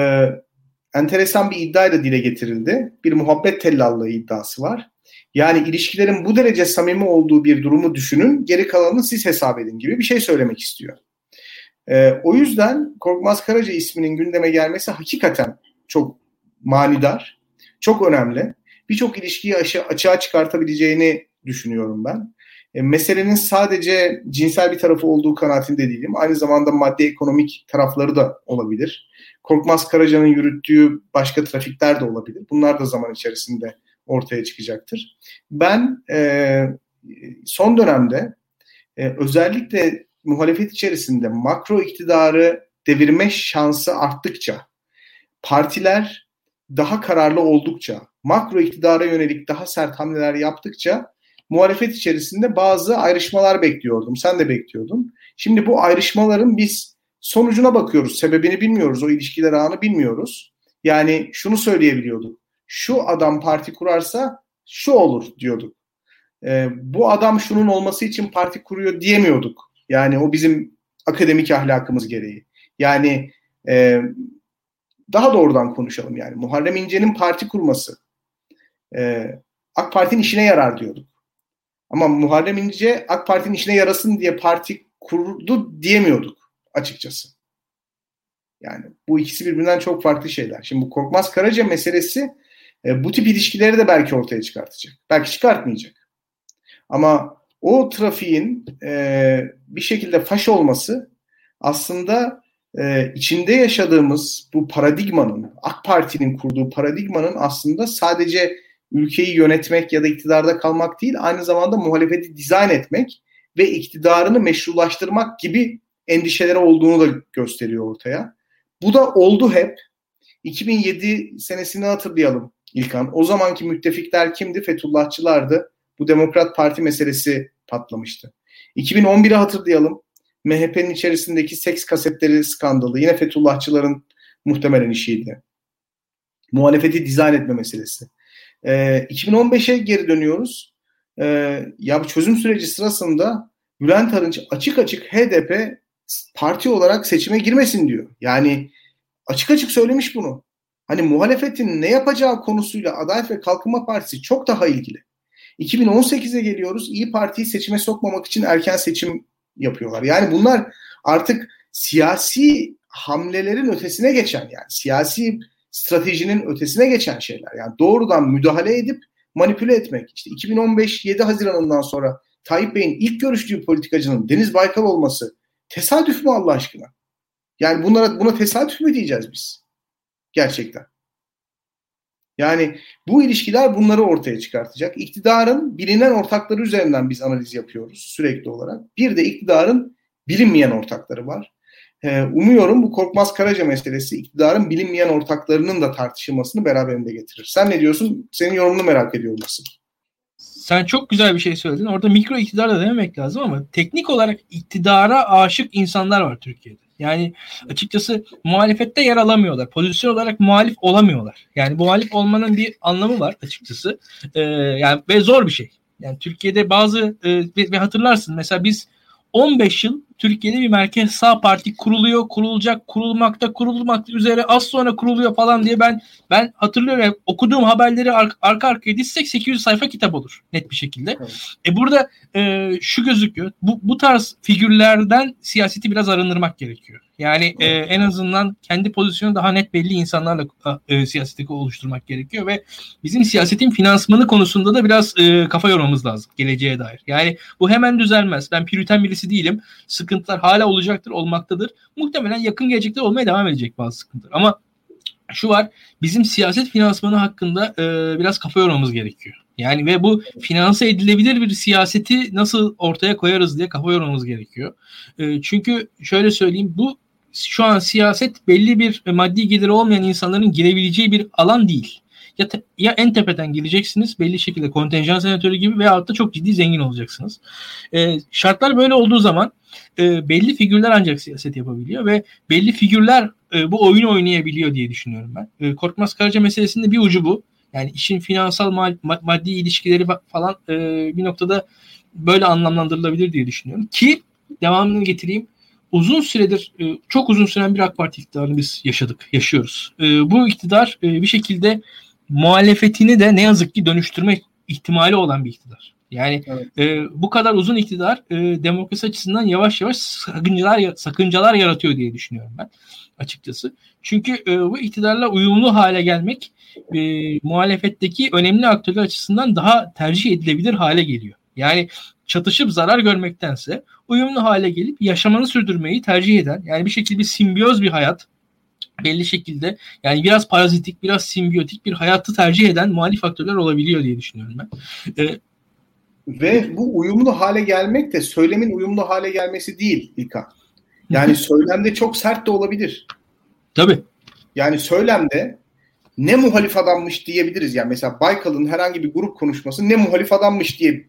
enteresan bir iddia da dile getirildi. Bir muhabbet tellallığı iddiası var. Yani ilişkilerin bu derece samimi olduğu bir durumu düşünün, geri kalanını siz hesap edin gibi bir şey söylemek istiyor. Ee, o yüzden Korkmaz Karaca isminin gündeme gelmesi hakikaten çok manidar, çok önemli. Birçok ilişkiyi açığa çıkartabileceğini düşünüyorum ben. E, meselenin sadece cinsel bir tarafı olduğu kanaatinde değilim. Aynı zamanda maddi ekonomik tarafları da olabilir. Korkmaz Karaca'nın yürüttüğü başka trafikler de olabilir. Bunlar da zaman içerisinde ortaya çıkacaktır. Ben e, son dönemde e, özellikle muhalefet içerisinde makro iktidarı devirme şansı arttıkça, partiler daha kararlı oldukça, makro iktidara yönelik daha sert hamleler yaptıkça muhalefet içerisinde bazı ayrışmalar bekliyordum. Sen de bekliyordun. Şimdi bu ayrışmaların biz sonucuna bakıyoruz. Sebebini bilmiyoruz. O ilişkiler ağını bilmiyoruz. Yani şunu söyleyebiliyorduk. Şu adam parti kurarsa şu olur diyorduk. Ee, bu adam şunun olması için parti kuruyor diyemiyorduk. Yani o bizim akademik ahlakımız gereği. Yani e, daha doğrudan konuşalım yani. Muharrem İnce'nin parti kurması e, AK Parti'nin işine yarar diyorduk. Ama Muharrem İnce AK Parti'nin işine yarasın diye parti kurdu diyemiyorduk açıkçası. Yani bu ikisi birbirinden çok farklı şeyler. Şimdi bu Korkmaz Karaca meselesi e, bu tip ilişkileri de belki ortaya çıkartacak. Belki çıkartmayacak. Ama o trafiğin e, bir şekilde faş olması aslında e, içinde yaşadığımız bu paradigmanın, AK Parti'nin kurduğu paradigmanın aslında sadece ülkeyi yönetmek ya da iktidarda kalmak değil, aynı zamanda muhalefeti dizayn etmek ve iktidarını meşrulaştırmak gibi endişeleri olduğunu da gösteriyor ortaya. Bu da oldu hep. 2007 senesini hatırlayalım İlkan. O zamanki müttefikler kimdi? Fethullahçılardı. Bu Demokrat Parti meselesi patlamıştı. 2011'i hatırlayalım. MHP'nin içerisindeki seks kasetleri skandalı yine Fethullahçıların muhtemelen işiydi. Muhalefeti dizayn etme meselesi. E, 2015'e geri dönüyoruz. E, ya bu çözüm süreci sırasında Bülent Arınç açık açık HDP parti olarak seçime girmesin diyor. Yani açık açık söylemiş bunu. Hani muhalefetin ne yapacağı konusuyla Adalet ve Kalkınma Partisi çok daha ilgili. 2018'e geliyoruz. İyi Parti'yi seçime sokmamak için erken seçim yapıyorlar. Yani bunlar artık siyasi hamlelerin ötesine geçen yani siyasi stratejinin ötesine geçen şeyler. Yani doğrudan müdahale edip manipüle etmek. İşte 2015 7 Haziran'ından sonra Tayyip Bey'in ilk görüştüğü politikacının Deniz Baykal olması tesadüf mü Allah aşkına? Yani bunlara buna tesadüf mü diyeceğiz biz? Gerçekten. Yani bu ilişkiler bunları ortaya çıkartacak. İktidarın bilinen ortakları üzerinden biz analiz yapıyoruz sürekli olarak. Bir de iktidarın bilinmeyen ortakları var. Ee, umuyorum bu Korkmaz Karaca meselesi iktidarın bilinmeyen ortaklarının da tartışılmasını beraberinde getirir. Sen ne diyorsun? Senin yorumunu merak ediyorum nasıl? Sen çok güzel bir şey söyledin. Orada mikro iktidar da dememek lazım ama teknik olarak iktidara aşık insanlar var Türkiye'de. Yani açıkçası muhalefette yer alamıyorlar. Pozisyon olarak muhalif olamıyorlar. Yani muhalif olmanın bir anlamı var açıkçası. Ee, yani ve zor bir şey. Yani Türkiye'de bazı e, ve, ve hatırlarsın mesela biz 15 yıl Türkiye'de bir merkez sağ parti kuruluyor, kurulacak, kurulmakta, kurulmak üzere az sonra kuruluyor falan diye ben ben hatırlıyorum okuduğum haberleri ar- arka arkaya dizsek 800 sayfa kitap olur net bir şekilde. Evet. E burada e, şu gözüküyor. Bu, bu tarz figürlerden siyaseti biraz arındırmak gerekiyor. Yani e, en azından kendi pozisyonu daha net belli insanlarla e, siyaseti oluşturmak gerekiyor ve bizim siyasetin finansmanı konusunda da biraz e, kafa yormamız lazım geleceğe dair. Yani bu hemen düzelmez. Ben püriten birisi değilim. Sıkıntılar hala olacaktır, olmaktadır. Muhtemelen yakın gelecekte olmaya devam edecek bazı sıkıntılar. Ama şu var, bizim siyaset finansmanı hakkında e, biraz kafa yormamız gerekiyor. Yani ve bu finanse edilebilir bir siyaseti nasıl ortaya koyarız diye kafa yormamız gerekiyor. E, çünkü şöyle söyleyeyim, bu şu an siyaset belli bir maddi geliri olmayan insanların girebileceği bir alan değil. Ya, te, ya en tepeden gireceksiniz belli şekilde kontenjan senatörü gibi veya da çok ciddi zengin olacaksınız. E, şartlar böyle olduğu zaman e, belli figürler ancak siyaset yapabiliyor ve belli figürler e, bu oyunu oynayabiliyor diye düşünüyorum ben. E, Korkmaz Karaca meselesinde bir ucu bu. Yani işin finansal maddi ilişkileri falan e, bir noktada böyle anlamlandırılabilir diye düşünüyorum. Ki devamını getireyim uzun süredir e, çok uzun süren bir AK Parti iktidarını biz yaşadık, yaşıyoruz. E, bu iktidar e, bir şekilde muhalefetini de ne yazık ki dönüştürme ihtimali olan bir iktidar. Yani evet. e, bu kadar uzun iktidar e, demokrasi açısından yavaş yavaş sakıncalar sakıncalar yaratıyor diye düşünüyorum ben açıkçası. Çünkü e, bu iktidarla uyumlu hale gelmek e, muhalefetteki önemli aktörler açısından daha tercih edilebilir hale geliyor. Yani çatışıp zarar görmektense uyumlu hale gelip yaşamanı sürdürmeyi tercih eden yani bir şekilde bir simbiyoz bir hayat belli şekilde yani biraz parazitik biraz simbiyotik bir hayatı tercih eden muhalif faktörler olabiliyor diye düşünüyorum ben. Ee, Ve bu uyumlu hale gelmek de söylemin uyumlu hale gelmesi değil İlkan. Yani söylemde çok sert de olabilir. Tabii. Yani söylemde ne muhalif adammış diyebiliriz. Yani mesela Baykal'ın herhangi bir grup konuşması ne muhalif adammış diye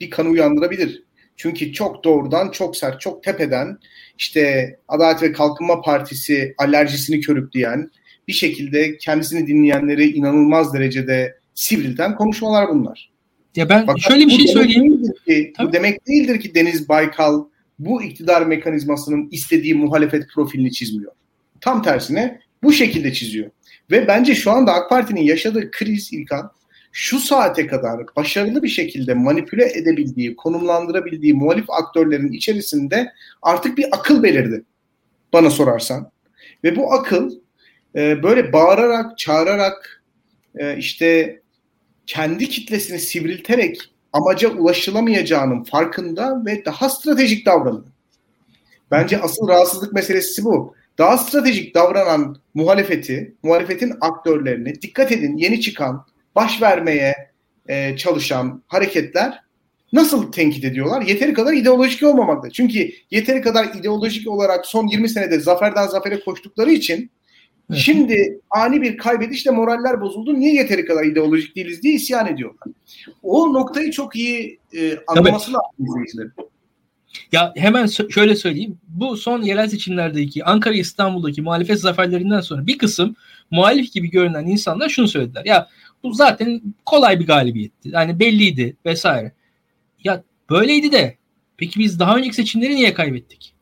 bir kanı uyandırabilir. Çünkü çok doğrudan, çok sert, çok tepeden işte Adalet ve Kalkınma Partisi alerjisini körükleyen, bir şekilde kendisini dinleyenleri inanılmaz derecede sivrilten konuşmalar bunlar. Ya ben Fakat şöyle bir şey söyleyeyim. Ki, bu demek değildir ki Deniz Baykal bu iktidar mekanizmasının istediği muhalefet profilini çizmiyor. Tam tersine bu şekilde çiziyor. Ve bence şu anda AK Parti'nin yaşadığı kriz İlkan şu saate kadar başarılı bir şekilde manipüle edebildiği, konumlandırabildiği muhalif aktörlerin içerisinde artık bir akıl belirdi bana sorarsan. Ve bu akıl e, böyle bağırarak, çağırarak e, işte kendi kitlesini sivrilterek amaca ulaşılamayacağının farkında ve daha stratejik davranıyor. Bence asıl rahatsızlık meselesi bu. Daha stratejik davranan muhalefeti, muhalefetin aktörlerini dikkat edin yeni çıkan, baş vermeye e, çalışan hareketler nasıl tenkit ediyorlar? Yeteri kadar ideolojik olmamakta. Çünkü yeteri kadar ideolojik olarak son 20 senede zaferden zafere koştukları için evet. şimdi ani bir kaybedişle moraller bozuldu. Niye yeteri kadar ideolojik değiliz diye isyan ediyorlar. O noktayı çok iyi e, anlaması lazım izleyicilerin. Ya hemen şöyle söyleyeyim. Bu son yerel seçimlerdeki Ankara İstanbul'daki muhalefet zaferlerinden sonra bir kısım muhalif gibi görünen insanlar şunu söylediler. Ya bu zaten kolay bir galibiyetti. Yani belliydi vesaire. Ya böyleydi de peki biz daha önceki seçimleri niye kaybettik?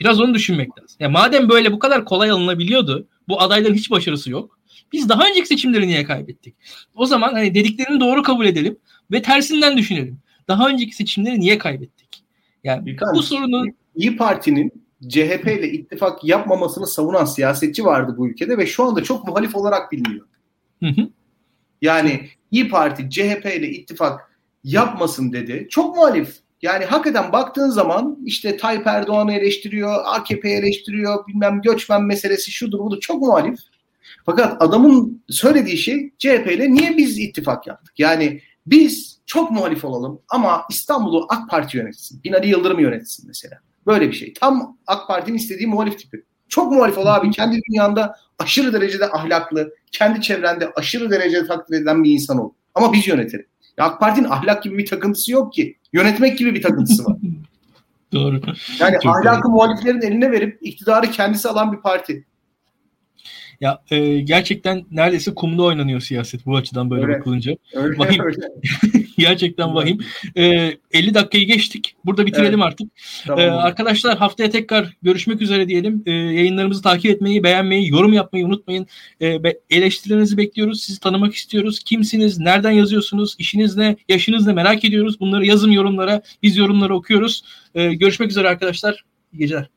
Biraz onu düşünmek lazım. Ya madem böyle bu kadar kolay alınabiliyordu, bu adayların hiç başarısı yok. Biz daha önceki seçimleri niye kaybettik? O zaman hani dediklerini doğru kabul edelim ve tersinden düşünelim. Daha önceki seçimleri niye kaybettik? Yani Birkan, bu sorunu İyi Parti'nin CHP ile ittifak yapmamasını savunan siyasetçi vardı bu ülkede ve şu anda çok muhalif olarak biliniyor. Hı hı. Yani İyi Parti CHP ile ittifak yapmasın dedi. Çok muhalif. Yani hakikaten baktığın zaman işte Tayyip Erdoğan'ı eleştiriyor, AKP'yi eleştiriyor, bilmem göçmen meselesi şudur budur çok muhalif. Fakat adamın söylediği şey CHP ile niye biz ittifak yaptık? Yani biz çok muhalif olalım ama İstanbul'u AK Parti yönetsin. Binali Yıldırım yönetsin mesela. Böyle bir şey. Tam AK Parti'nin istediği muhalif tipi. Çok muhalif ol abi. Kendi dünyanda aşırı derecede ahlaklı, kendi çevrende aşırı derecede takdir edilen bir insan ol. Ama biz yönetelim. Ya AK Parti'nin ahlak gibi bir takıntısı yok ki. Yönetmek gibi bir takıntısı var. Doğru. Yani Çok ahlakı doğru. muhaliflerin eline verip iktidarı kendisi alan bir parti. Ya e, gerçekten neredeyse kumda oynanıyor siyaset bu açıdan böyle öyle, bakılınca. Öyle, vahim. Öyle. gerçekten vahim. E, 50 dakikayı geçtik. Burada bitirelim evet. artık. Tamam. E, arkadaşlar haftaya tekrar görüşmek üzere diyelim. E, yayınlarımızı takip etmeyi, beğenmeyi, yorum yapmayı unutmayın. E, eleştirilerinizi bekliyoruz. Sizi tanımak istiyoruz. Kimsiniz? Nereden yazıyorsunuz? İşiniz ne? Yaşınız ne? Merak ediyoruz. Bunları yazın yorumlara. Biz yorumları okuyoruz. E, görüşmek üzere arkadaşlar. İyi geceler.